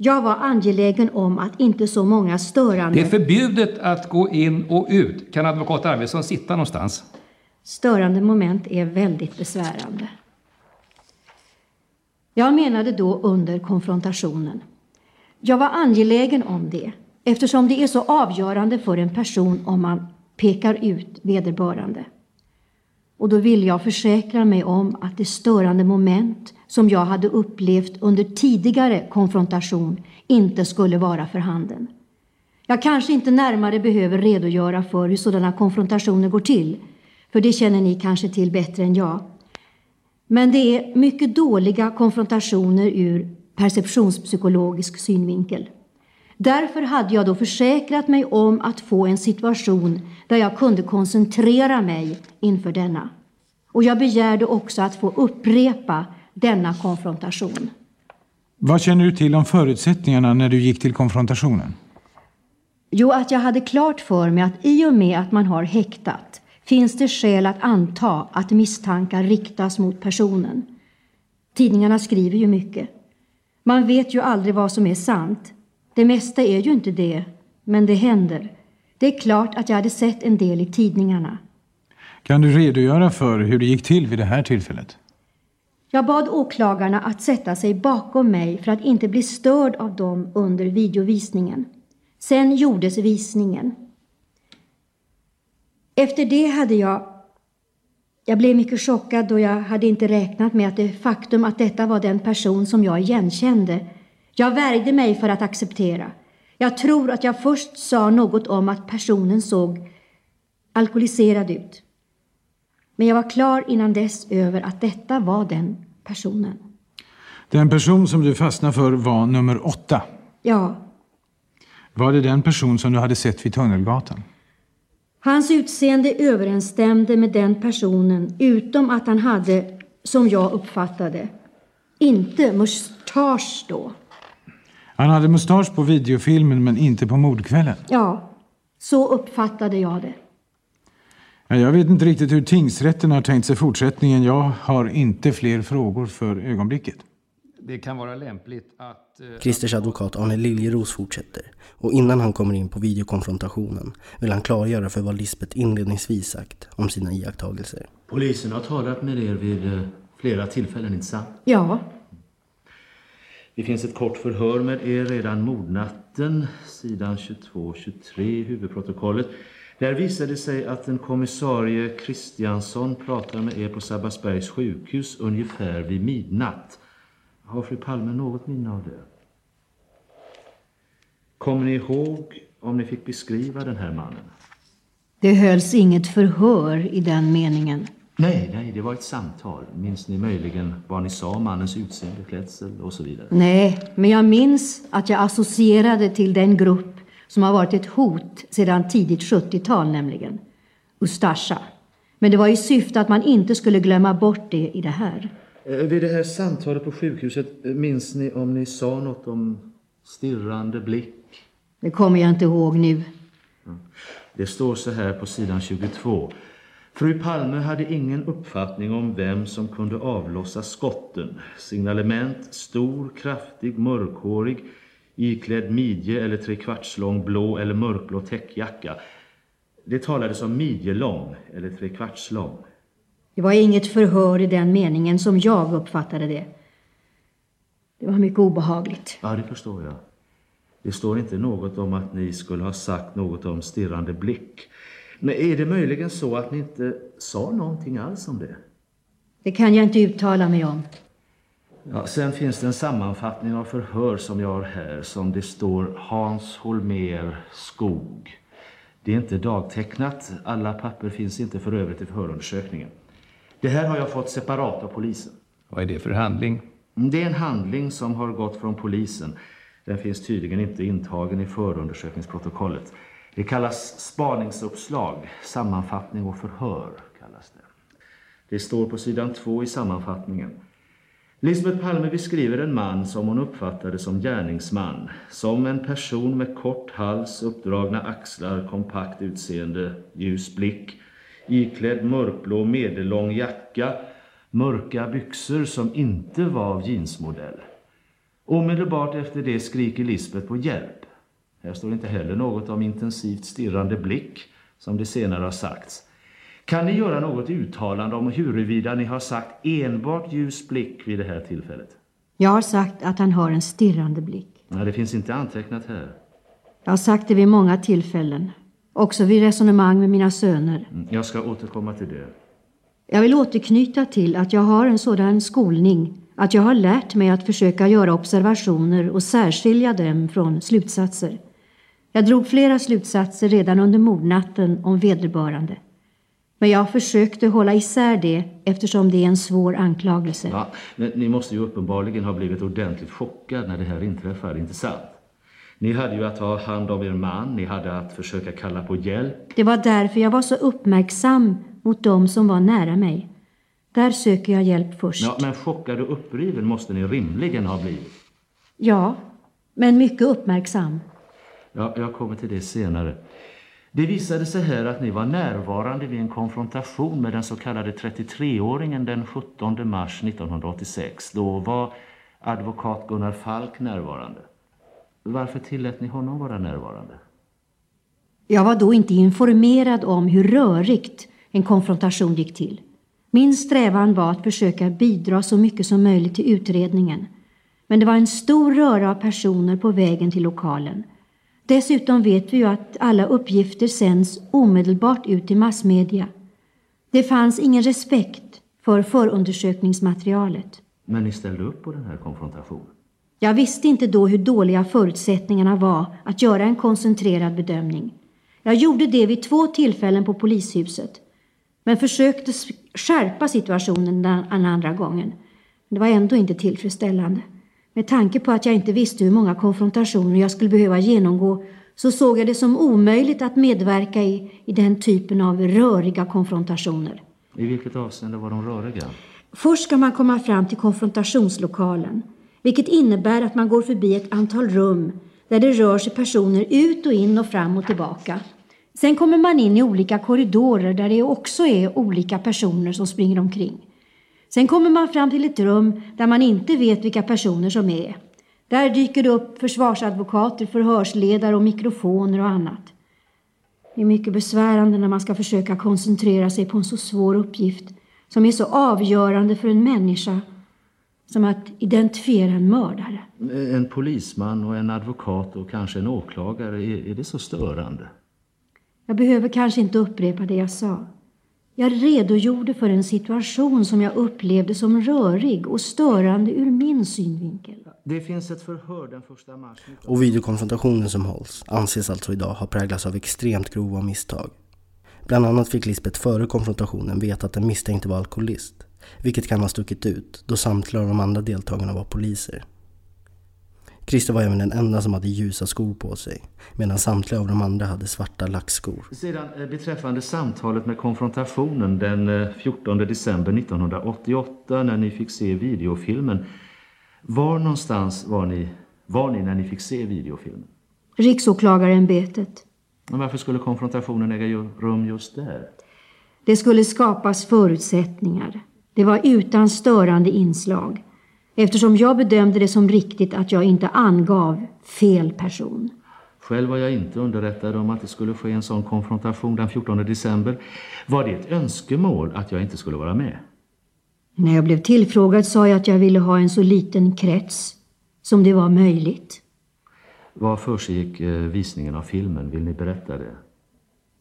Speaker 15: Jag var angelägen om att inte så många störande...
Speaker 14: Det är förbjudet att gå in och ut. Kan advokat Arvidsson sitta någonstans?
Speaker 15: Störande moment är väldigt besvärande. Jag menade då under konfrontationen. Jag var angelägen om det eftersom det är så avgörande för en person om man pekar ut vederbörande. Och då ville jag försäkra mig om att det störande moment som jag hade upplevt under tidigare konfrontation inte skulle vara för handen. Jag kanske inte närmare behöver redogöra för hur sådana konfrontationer går till, för det känner ni kanske till bättre än jag. Men det är mycket dåliga konfrontationer ur perceptionspsykologisk synvinkel. Därför hade jag då försäkrat mig om att få en situation där jag kunde koncentrera mig inför denna. Och jag begärde också att få upprepa denna konfrontation.
Speaker 32: Vad känner du till om förutsättningarna när du gick till konfrontationen?
Speaker 15: Jo, att jag hade klart för mig att i och med att man har häktat finns det skäl att anta att misstankar riktas mot personen. Tidningarna skriver ju mycket. Man vet ju aldrig vad som är sant. Det mesta är ju inte det, men det händer. Det är klart att jag hade sett en del i tidningarna.
Speaker 32: Kan du redogöra för hur det gick till vid det här tillfället?
Speaker 15: Jag bad åklagarna att sätta sig bakom mig för att inte bli störd av dem under videovisningen. Sen gjordes visningen. Efter det hade jag... Jag blev mycket chockad då jag hade inte räknat med att det faktum att detta var den person som jag igenkände Jag värjde mig för att acceptera. Jag tror att jag först sa något om att personen såg alkoholiserad ut. Men jag var klar innan dess över att detta var den personen.
Speaker 32: Den person som du fastnade för var nummer åtta.
Speaker 15: Ja,
Speaker 32: Var det den person som du hade sett vid Tunnelgatan?
Speaker 15: hans utseende överensstämde med den personen utom att han hade, som jag uppfattade, inte mustasch då.
Speaker 32: Han hade mustasch på videofilmen men inte på mordkvällen.
Speaker 15: Ja, så uppfattade jag det.
Speaker 32: Ja, Jag vet inte riktigt hur tingsrätten har tänkt sig fortsättningen. Jag har inte fler frågor för ögonblicket.
Speaker 14: Det kan vara lämpligt att... eh,
Speaker 2: Christers advokat Arne Liljeros fortsätter och innan han kommer in på videokonfrontationen vill han klargöra för vad Lisbeth inledningsvis sagt om sina iakttagelser.
Speaker 13: Polisen har talat med er vid eh, flera tillfällen, inte sant?
Speaker 15: Ja,
Speaker 13: det finns ett kort förhör med er redan mordnatten, sidan 22-23 i huvudprotokollet. Där visar det sig att en kommissarie Kristiansson pratar med er på Sabbatsbergs sjukhus ungefär vid midnatt. Har fru Palme något minne av det? Kommer ni ihåg om ni fick beskriva den här mannen?
Speaker 15: det hölls inget förhör i den meningen.
Speaker 13: Nej, nej, det var ett samtal. Minns ni möjligen vad ni sa om mannens utseende, klädsel och så vidare?
Speaker 15: Nej, men jag minns att jag associerade till den grupp som har varit ett hot sedan tidigt 70-tal nämligen. Ustasja. Men det var i syfte att man inte skulle glömma bort det i det här.
Speaker 13: Eh, Vid det här samtalet på sjukhuset, eh, minns ni om ni sa något om stirrande blick?
Speaker 15: Det kommer jag inte ihåg nu.
Speaker 13: Det står så här på sidan 22. Fru Palme hade ingen uppfattning om vem som kunde avlossa skotten. Signalement, stor, kraftig, mörkhårig, iklädd midje eller trekvartslång blå eller mörkblå täckjacka. Det talades om midjelång eller trekvartslång.
Speaker 15: Det var inget förhör i den meningen som jag uppfattade det. Det var mycket obehagligt.
Speaker 13: Ja, det förstår jag. Det står inte något om att ni skulle ha sagt något om stirrande blick. Men är det möjligen så att ni inte sa någonting alls om det?
Speaker 15: Det kan jag inte uttala mig om.
Speaker 13: Ja, sen finns det en sammanfattning av förhör som jag har här som det står Hans Holmer Skog. Det är inte dagtecknat. Alla papper finns inte för övrigt i förundersökningen. Det här har jag fått separat av polisen.
Speaker 14: Vad är det för handling?
Speaker 13: Det är en handling som har gått från polisen. Den finns tydligen inte intagen i förundersökningsprotokollet. Det kallas spaningsuppslag, sammanfattning och förhör. kallas det. Det står på sidan två i sammanfattningen. Lisbeth Palme beskriver en man som hon uppfattade som gärningsman. Som en person med kort hals, uppdragna axlar, kompakt utseende, ljus blick. Iklädd mörkblå medellång jacka, mörka byxor som inte var av jeansmodell. Omedelbart efter det skriker Lisbeth på hjälp. Här står inte heller något om intensivt stirrande blick, som det senare har sagts. Kan ni göra något uttalande om huruvida ni har sagt enbart ljus blick vid det här tillfället?
Speaker 15: Jag har sagt att han har en stirrande blick.
Speaker 13: Nej, det finns inte antecknat här.
Speaker 15: Jag har sagt det vid många tillfällen. Också vid resonemang med mina söner.
Speaker 13: Mm, Jag ska återkomma till det.
Speaker 15: Jag vill återknyta till att jag har en sådan skolning att jag har lärt mig att försöka göra observationer och särskilja dem från slutsatser. Jag drog flera slutsatser redan under mordnatten om vederbörande. Men jag försökte hålla isär det eftersom det är en svår anklagelse.
Speaker 13: Ja, ni måste ju uppenbarligen ha blivit ordentligt chockad när det här inträffade, inte sant? Ni hade ju att ta hand om er man, ni hade att försöka kalla på hjälp.
Speaker 15: Det var därför jag var så uppmärksam mot dem som var nära mig. Där söker jag hjälp först.
Speaker 13: Ja, men chockad och uppriven måste ni rimligen ha blivit.
Speaker 15: Ja, men mycket uppmärksam.
Speaker 13: Jag, jag kommer till det senare. Det visade sig här att ni var närvarande vid en konfrontation med den så kallade 33-åringen den 17 mars 1986. Då var advokat Gunnar Falk närvarande. Varför tillät ni honom vara närvarande?
Speaker 15: Jag var då inte informerad om hur rörigt en konfrontation gick till. Min strävan var att försöka bidra så mycket som möjligt till utredningen. Men det var en stor röra av personer på vägen till lokalen. Dessutom vet vi ju att alla uppgifter sänds omedelbart ut till massmedia. Det fanns ingen respekt för förundersökningsmaterialet.
Speaker 13: Men ni ställde upp på den här konfrontationen?
Speaker 15: Jag visste inte då hur dåliga förutsättningarna var att göra en koncentrerad bedömning. Jag gjorde det vid två tillfällen på polishuset, men försökte skärpa situationen den andra gången. Det var ändå inte tillfredsställande. Med tanke på att jag inte visste hur många konfrontationer jag skulle behöva genomgå så såg jag det som omöjligt att medverka i, i den typen av röriga konfrontationer.
Speaker 13: I vilket avseende var de röriga?
Speaker 15: Först ska man komma fram till konfrontationslokalen, vilket innebär att man går förbi ett antal rum där det rör sig personer ut och in och fram och tillbaka. Sen kommer man in i olika korridorer där det också är olika personer som springer omkring. Sen kommer man fram till ett rum där man inte vet vilka personer som är. Där dyker det upp försvarsadvokater, förhörsledare och mikrofoner och annat. Det är mycket besvärande när man ska försöka koncentrera sig på en så svår uppgift som är så avgörande för en människa som att identifiera en mördare.
Speaker 13: En polisman och en advokat och kanske en åklagare, är, är det så störande?
Speaker 15: Jag behöver kanske inte upprepa det jag sa. Jag redogjorde för en situation som jag upplevde som rörig och störande ur min synvinkel.
Speaker 13: Det finns ett förhör den första mars...
Speaker 2: Och videokonfrontationen som hålls anses alltså idag ha präglats av extremt grova misstag. Bland annat fick Lisbeth före konfrontationen veta att den misstänkte var alkoholist, vilket kan ha stuckit ut då samtliga av de andra deltagarna var poliser. Christer var även den enda som hade ljusa skor på sig, medan samtliga av de andra hade svarta lackskor.
Speaker 13: Sedan eh, beträffande samtalet med konfrontationen den 14 eh, december 1988 när ni fick se videofilmen. Var någonstans var ni, var ni när ni fick se videofilmen?
Speaker 15: Riksåklagarämbetet.
Speaker 13: Men varför skulle konfrontationen äga rum just där?
Speaker 15: Det skulle skapas förutsättningar. Det var utan störande inslag eftersom jag bedömde det som riktigt att jag inte angav fel person.
Speaker 13: Själv var jag inte underrättad om att det skulle ske en sån konfrontation den 14 december. Var det ett önskemål att jag inte skulle vara med?
Speaker 15: När jag blev tillfrågad sa jag att jag ville ha en så liten krets som det var möjligt.
Speaker 13: Vad försiggick eh, visningen av filmen? Vill ni berätta det?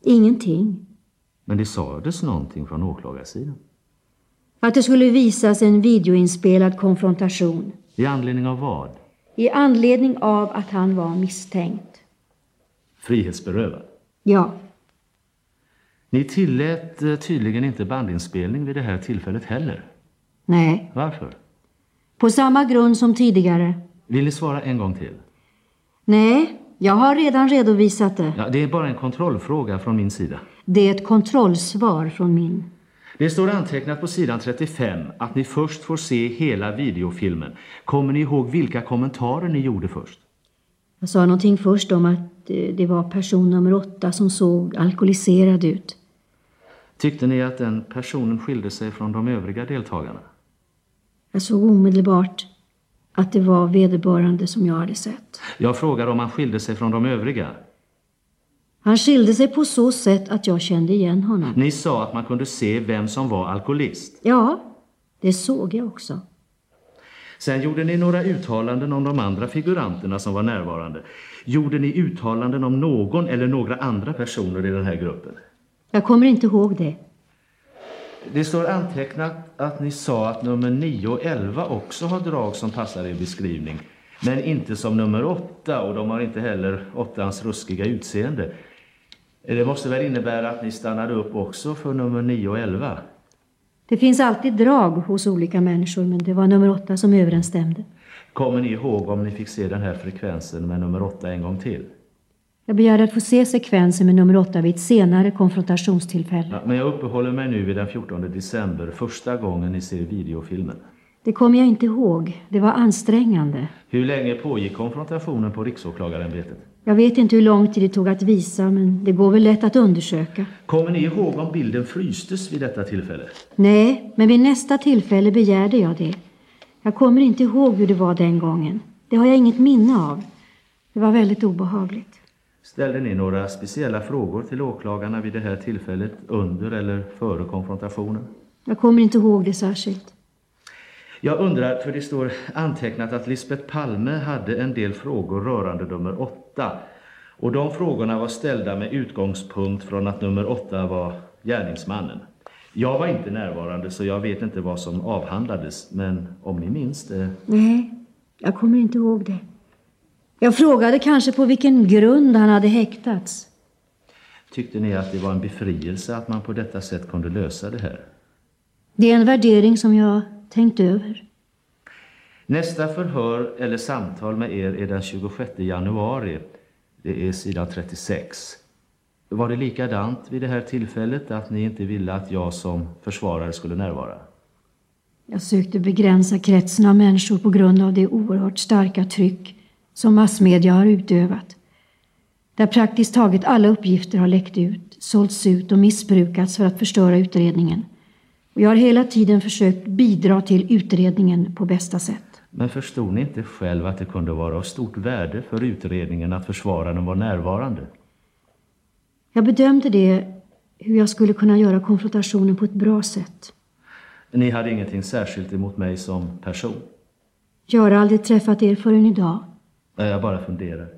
Speaker 15: Ingenting.
Speaker 13: Men det sades någonting från åklagarsidan?
Speaker 15: Att det skulle visas en videoinspelad konfrontation.
Speaker 13: I anledning av vad?
Speaker 15: I anledning av att han var misstänkt.
Speaker 13: Frihetsberövad?
Speaker 15: Ja.
Speaker 13: Ni tillät eh, tydligen inte bandinspelning vid det här tillfället heller?
Speaker 15: Nej.
Speaker 13: Varför?
Speaker 15: På samma grund som tidigare.
Speaker 13: Vill ni svara en gång till?
Speaker 15: Nej, jag har redan redovisat det.
Speaker 13: Ja, det är bara en kontrollfråga från min sida.
Speaker 15: Det är ett kontrollsvar från min.
Speaker 13: Det står antecknat på sidan 35 att ni först får se hela videofilmen. Kommer ni ihåg vilka kommentarer ni gjorde först?
Speaker 15: Jag sa någonting först om att eh, det var person nummer åtta som såg alkoholiserad ut.
Speaker 13: Tyckte ni att den personen skilde sig från de övriga deltagarna?
Speaker 15: Jag såg omedelbart att det var vederbörande som jag hade sett.
Speaker 13: Jag frågar om han skilde sig från de övriga.
Speaker 15: Han skilde sig på så sätt att jag kände igen honom.
Speaker 13: Ni sa att man kunde se vem som var alkoholist.
Speaker 15: Ja, det såg jag också.
Speaker 13: Sen gjorde ni några uttalanden om de andra figuranterna som var närvarande. Gjorde ni uttalanden om någon eller några andra personer i den här gruppen?
Speaker 15: Jag kommer inte ihåg det.
Speaker 13: Det står antecknat att ni sa att nummer 9 och 11 också har drag som passar i beskrivning. Men inte som nummer 8 och de har inte heller åttans ruskiga utseende. Det måste väl innebära att ni stannade upp också för nummer 9 och 11?
Speaker 15: Det finns alltid drag hos olika människor, men det var nummer 8 som överensstämde.
Speaker 13: Kommer ni ihåg om ni fick se den här frekvensen med nummer 8 en gång till?
Speaker 15: Jag begärde att få se sekvensen med nummer 8 vid ett senare konfrontationstillfälle.
Speaker 13: Ja, men jag uppehåller mig nu vid den 14 december, första gången ni ser videofilmen.
Speaker 15: Det kommer jag inte ihåg. Det var ansträngande.
Speaker 13: Hur länge pågick konfrontationen på Riksåklagarämbetet?
Speaker 15: Jag vet inte hur lång tid det tog att visa, men det går väl lätt att undersöka.
Speaker 13: Kommer ni ihåg om bilden frystes vid detta tillfälle?
Speaker 15: Nej, men vid nästa tillfälle begärde jag det. Jag kommer inte ihåg hur det var den gången. Det har jag inget minne av. Det var väldigt obehagligt.
Speaker 13: Ställde ni några speciella frågor till åklagarna vid det här tillfället, under eller före konfrontationen?
Speaker 15: Jag kommer inte ihåg det särskilt.
Speaker 13: Jag undrar, för det står antecknat att Lisbeth Palme hade en del frågor rörande nummer åtta. Och de frågorna var ställda med utgångspunkt från att nummer åtta var gärningsmannen. Jag var inte närvarande så jag vet inte vad som avhandlades, men om ni minns det...
Speaker 15: Nej, Jag kommer inte ihåg det. Jag frågade kanske på vilken grund han hade häktats.
Speaker 13: Tyckte ni att det var en befrielse att man på detta sätt kunde lösa det här?
Speaker 15: Det är en värdering som jag tänkt över.
Speaker 13: Nästa förhör eller samtal med er är den 26 januari. Det är sidan 36. Var det likadant vid det här tillfället att ni inte ville att jag som försvarare skulle närvara?
Speaker 15: Jag sökte begränsa kretsen av människor på grund av det oerhört starka tryck som massmedia har utövat. Där praktiskt taget alla uppgifter har läckt ut, sålts ut och missbrukats för att förstöra utredningen. Och jag har hela tiden försökt bidra till utredningen på bästa sätt.
Speaker 13: Men förstod ni inte själv att det kunde vara av stort värde för utredningen att försvararen var närvarande?
Speaker 15: Jag bedömde det hur jag skulle kunna göra konfrontationen på ett bra sätt.
Speaker 13: Ni hade ingenting särskilt emot mig som person?
Speaker 15: Jag har aldrig träffat er förrän idag.
Speaker 13: Jag bara funderar.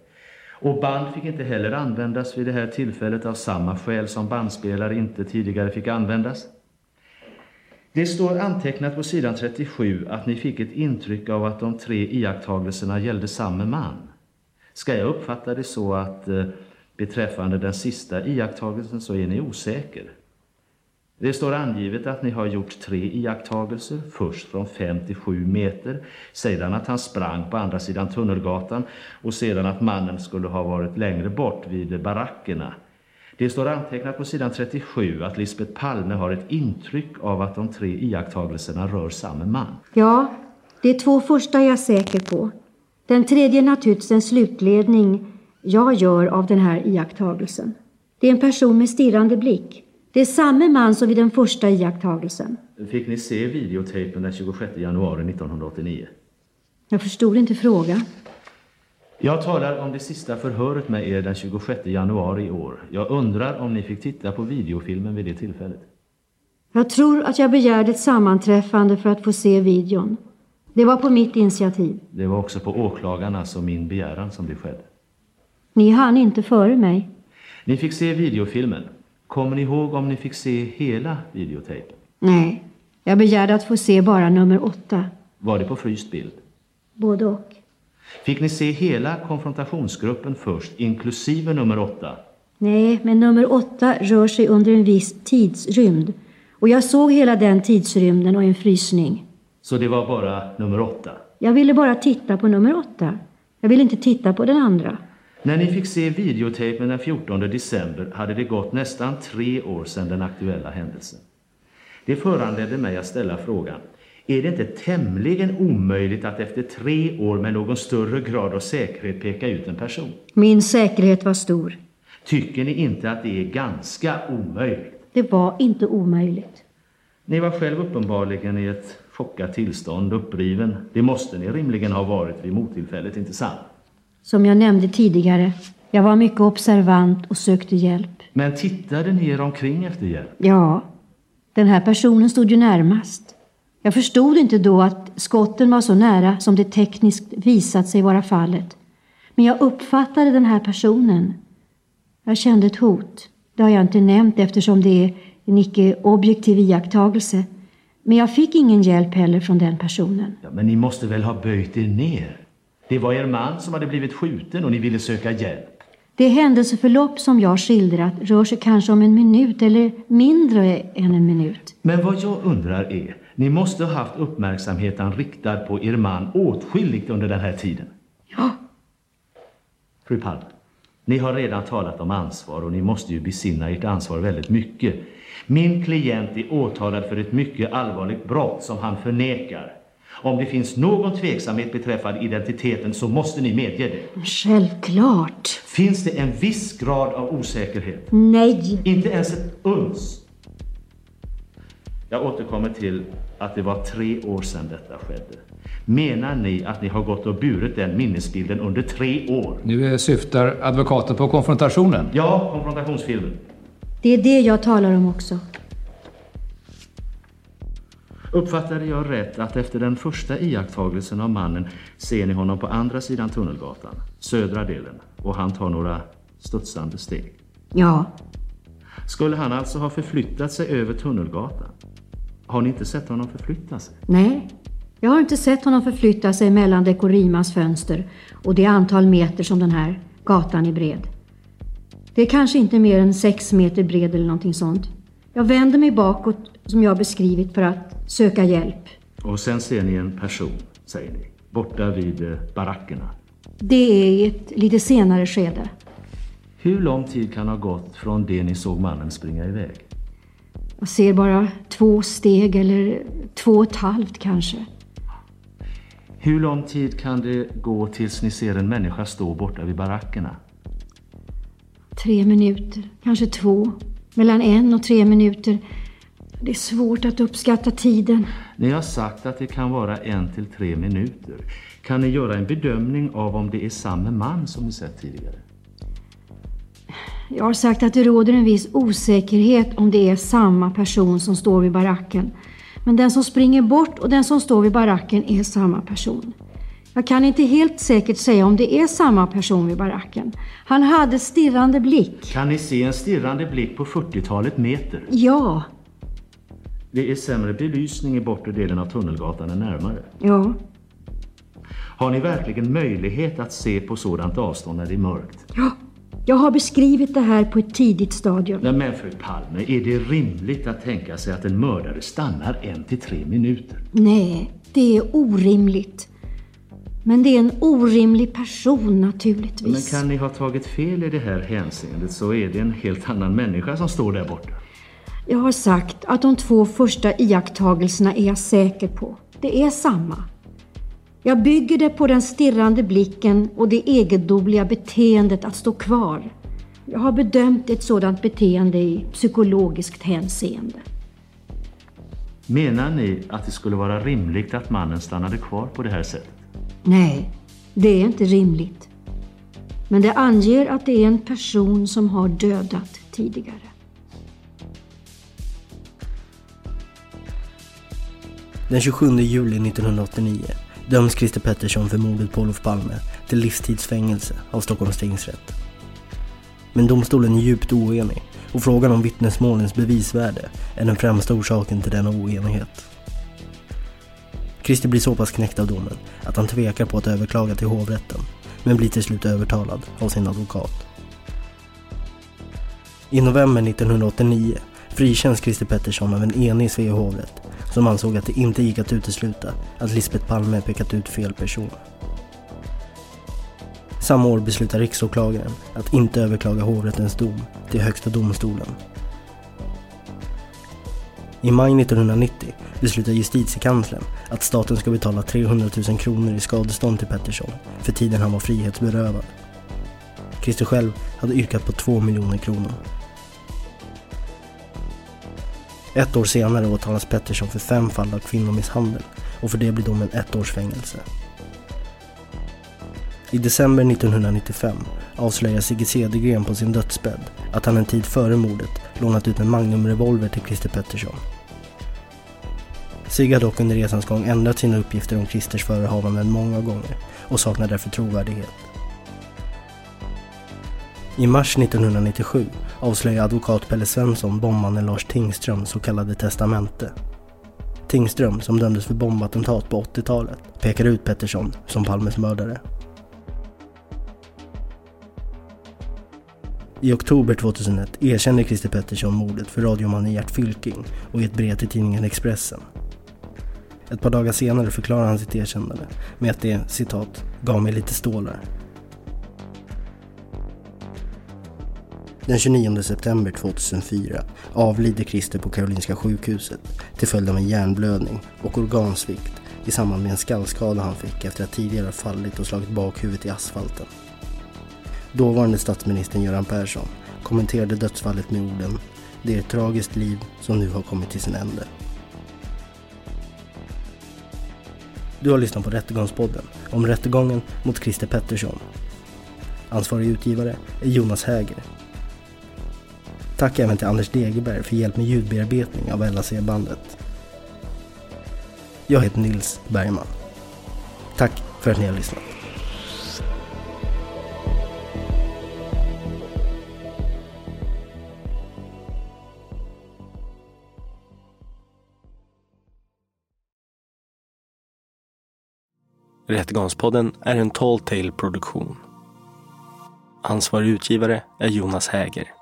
Speaker 13: Och band fick inte heller användas vid det här tillfället av samma skäl som bandspelare inte tidigare fick användas? Det står antecknat på sidan 37 att ni fick ett intryck av att de tre iakttagelserna gällde samma man. Ska jag uppfatta det så att eh, beträffande den sista iakttagelsen så är ni osäker? Det står angivet att ni har gjort tre iakttagelser, först från 5 till 7 meter, sedan att han sprang på andra sidan Tunnelgatan och sedan att mannen skulle ha varit längre bort vid barackerna. Det står antecknat på sidan 37 att Lisbeth Palme har ett intryck av att de tre iakttagelserna rör samma man.
Speaker 15: Ja, de två första är jag säker på. Den tredje är naturligtvis en slutledning jag gör av den här iakttagelsen. Det är en person med stirrande blick. Det är samma man som vid den första iakttagelsen.
Speaker 13: Fick ni se videotejpen den 26 januari 1989?
Speaker 15: Jag förstod inte frågan.
Speaker 13: Jag talar om det sista förhöret med er den 26 januari i år. Jag undrar om ni fick titta på videofilmen vid det tillfället.
Speaker 15: Jag tror att jag begärde ett sammanträffande för att få se videon. Det var på mitt initiativ.
Speaker 13: Det var också på åklagarnas och min begäran som det skedde.
Speaker 15: Ni hann inte före mig.
Speaker 13: Ni fick se videofilmen. Kommer ni ihåg om ni fick se hela videotejpen?
Speaker 15: Nej, jag begärde att få se bara nummer åtta.
Speaker 13: Var det på fryst bild?
Speaker 15: Både och.
Speaker 13: Fick ni se hela konfrontationsgruppen först, inklusive nummer åtta?
Speaker 15: Nej, men nummer åtta rör sig under en viss tidsrymd. Och jag såg hela den tidsrymden och en frysning.
Speaker 13: Så det var bara nummer åtta?
Speaker 15: Jag ville bara titta på nummer åtta. Jag ville inte titta på den andra.
Speaker 13: När ni fick se videotejpen den 14 december hade det gått nästan tre år sedan den aktuella händelsen. Det föranledde mig att ställa frågan. Är det inte tämligen omöjligt att efter tre år med någon större grad av säkerhet peka ut en person?
Speaker 15: Min säkerhet var stor.
Speaker 13: Tycker ni inte att det är ganska omöjligt?
Speaker 15: Det var inte omöjligt.
Speaker 13: Ni var själv uppenbarligen i ett chockat tillstånd, uppriven. Det måste ni rimligen ha varit vid mottillfället, inte sant?
Speaker 15: Som jag nämnde tidigare, jag var mycket observant och sökte hjälp.
Speaker 13: Men tittade ni er omkring efter hjälp?
Speaker 15: Ja, den här personen stod ju närmast. Jag förstod inte då att skotten var så nära som det tekniskt visat sig vara fallet. Men jag uppfattade den här personen. Jag kände ett hot. Det har jag inte nämnt eftersom det är en icke objektiv iakttagelse. Men jag fick ingen hjälp heller från den personen.
Speaker 13: Ja, men ni måste väl ha böjt er ner? Det var er man som hade blivit skjuten och ni ville söka hjälp.
Speaker 15: Det händelseförlopp som jag skildrat rör sig kanske om en minut eller mindre än en minut.
Speaker 13: Men vad jag undrar är, ni måste ha haft uppmärksamheten riktad på er man åtskilligt under den här tiden.
Speaker 15: Ja.
Speaker 13: Fru Palme, ni har redan talat om ansvar och ni måste ju besinna ert ansvar väldigt mycket. Min klient är åtalad för ett mycket allvarligt brott som han förnekar. Om det finns någon tveksamhet beträffande identiteten så måste ni medge det.
Speaker 15: Självklart.
Speaker 13: Finns det en viss grad av osäkerhet?
Speaker 15: Nej.
Speaker 13: Inte ens ett uns? Jag återkommer till att det var tre år sedan detta skedde. Menar ni att ni har gått och burit den minnesbilden under tre år?
Speaker 14: Nu syftar advokaten på konfrontationen.
Speaker 13: Ja, konfrontationsfilmen.
Speaker 15: Det är det jag talar om också.
Speaker 13: Uppfattade jag rätt att efter den första iakttagelsen av mannen ser ni honom på andra sidan Tunnelgatan, södra delen, och han tar några studsande steg?
Speaker 15: Ja.
Speaker 13: Skulle han alltså ha förflyttat sig över Tunnelgatan? Har ni inte sett honom förflytta sig?
Speaker 15: Nej. Jag har inte sett honom förflytta sig mellan Dekorimas fönster och det antal meter som den här gatan är bred. Det är kanske inte mer än sex meter bred eller någonting sånt. Jag vänder mig bakåt som jag beskrivit för att söka hjälp.
Speaker 13: Och sen ser ni en person, säger ni, borta vid eh, barackerna.
Speaker 15: Det är i ett lite senare skede.
Speaker 13: Hur lång tid kan ha gått från det ni såg mannen springa iväg?
Speaker 15: Jag ser bara två steg eller två och ett halvt kanske.
Speaker 13: Hur lång tid kan det gå tills ni ser en människa stå borta vid barackerna?
Speaker 15: Tre minuter, kanske två. Mellan en och tre minuter. Det är svårt att uppskatta tiden.
Speaker 13: Ni har sagt att det kan vara en till tre minuter. Kan ni göra en bedömning av om det är samma man som ni sett tidigare?
Speaker 15: Jag har sagt att det råder en viss osäkerhet om det är samma person som står vid baracken. Men den som springer bort och den som står vid baracken är samma person. Jag kan inte helt säkert säga om det är samma person vid baracken. Han hade stirrande blick.
Speaker 13: Kan ni se en stirrande blick på 40-talet meter?
Speaker 15: Ja,
Speaker 13: Det är sämre belysning i bortre delen av Tunnelgatan än närmare.
Speaker 15: ja,
Speaker 13: Har ni verkligen möjlighet att se på sådant avstånd när det är mörkt?
Speaker 15: ja. Jag har beskrivit det här på ett tidigt stadium.
Speaker 13: Nej, men fru Palme, är det rimligt att tänka sig att en mördare stannar en till tre minuter?
Speaker 15: Nej, det är orimligt. Men det är en orimlig person naturligtvis.
Speaker 13: Men kan ni ha tagit fel i det här hänseendet så är det en helt annan människa som står där borta.
Speaker 15: Jag har sagt att de två första iakttagelserna är jag säker på. Det är samma. Jag bygger det på den stirrande blicken och det egendomliga beteendet att stå kvar. Jag har bedömt ett sådant beteende i psykologiskt hänseende.
Speaker 13: Menar ni att det skulle vara rimligt att mannen stannade kvar på det här sättet?
Speaker 15: Nej, det är inte rimligt. Men det anger att det är en person som har dödat tidigare.
Speaker 2: Den 27 juli 1989 döms Christer Pettersson för mordet på Olof Palme till livstidsfängelse av Stockholms tingsrätt. Men domstolen är djupt oenig och frågan om vittnesmålens bevisvärde är den främsta orsaken till denna oenighet. Christer blir så pass knäckt av domen att han tvekar på att överklaga till hovrätten men blir till slut övertalad av sin advokat. I november 1989 frikänns Christer Pettersson av en enig Svea hovrätt som ansåg att det inte gick att utesluta att Lisbeth Palme pekat ut fel person. Samma år beslutar riksåklagaren att inte överklaga hovrättens dom till Högsta domstolen. I maj 1990 beslutar justitiekanslern att staten ska betala 300 000 kronor i skadestånd till Pettersson för tiden han var frihetsberövad. Christer själv hade yrkat på 2 miljoner kronor. Ett år senare åtalas Pettersson för fem fall av kvinnomisshandel och för det blir domen ett års fängelse. I december 1995 avslöjar Sigge Cedergren på sin dödsbädd att han en tid före mordet lånat ut en Magnumrevolver till Christer Pettersson. Sigge har dock under resans gång ändrat sina uppgifter om Christers förehavanden många gånger och saknar därför trovärdighet. I mars 1997 avslöjar advokat Pelle Svensson bombmannen Lars Tingströms så kallade testamente. Tingström, som dömdes för bombattentat på 80-talet, pekar ut Pettersson som Palmes mördare. I oktober 2001 erkänner Christer Pettersson mordet för radiomannen Gert Fylking och i ett brev till tidningen Expressen. Ett par dagar senare förklarar han sitt erkännande med att det, citat, gav mig lite stålar. Den 29 september 2004 avlider Christer på Karolinska sjukhuset till följd av en hjärnblödning och organsvikt i samband med en skallskada han fick efter att tidigare ha fallit och slagit bakhuvudet i asfalten. Dåvarande statsministern Göran Persson kommenterade dödsfallet med orden Det är ett tragiskt liv som nu har kommit till sin ände. Du har lyssnat på Rättegångspodden om rättegången mot Christer Pettersson. Ansvarig utgivare är Jonas Häger. Tack även till Anders Degerberg för hjälp med ljudbearbetning av LAC-bandet. Jag heter Nils Bergman. Tack för att ni har lyssnat. Rättegångspodden är en Tall Tale-produktion. Ansvarig utgivare är Jonas Häger.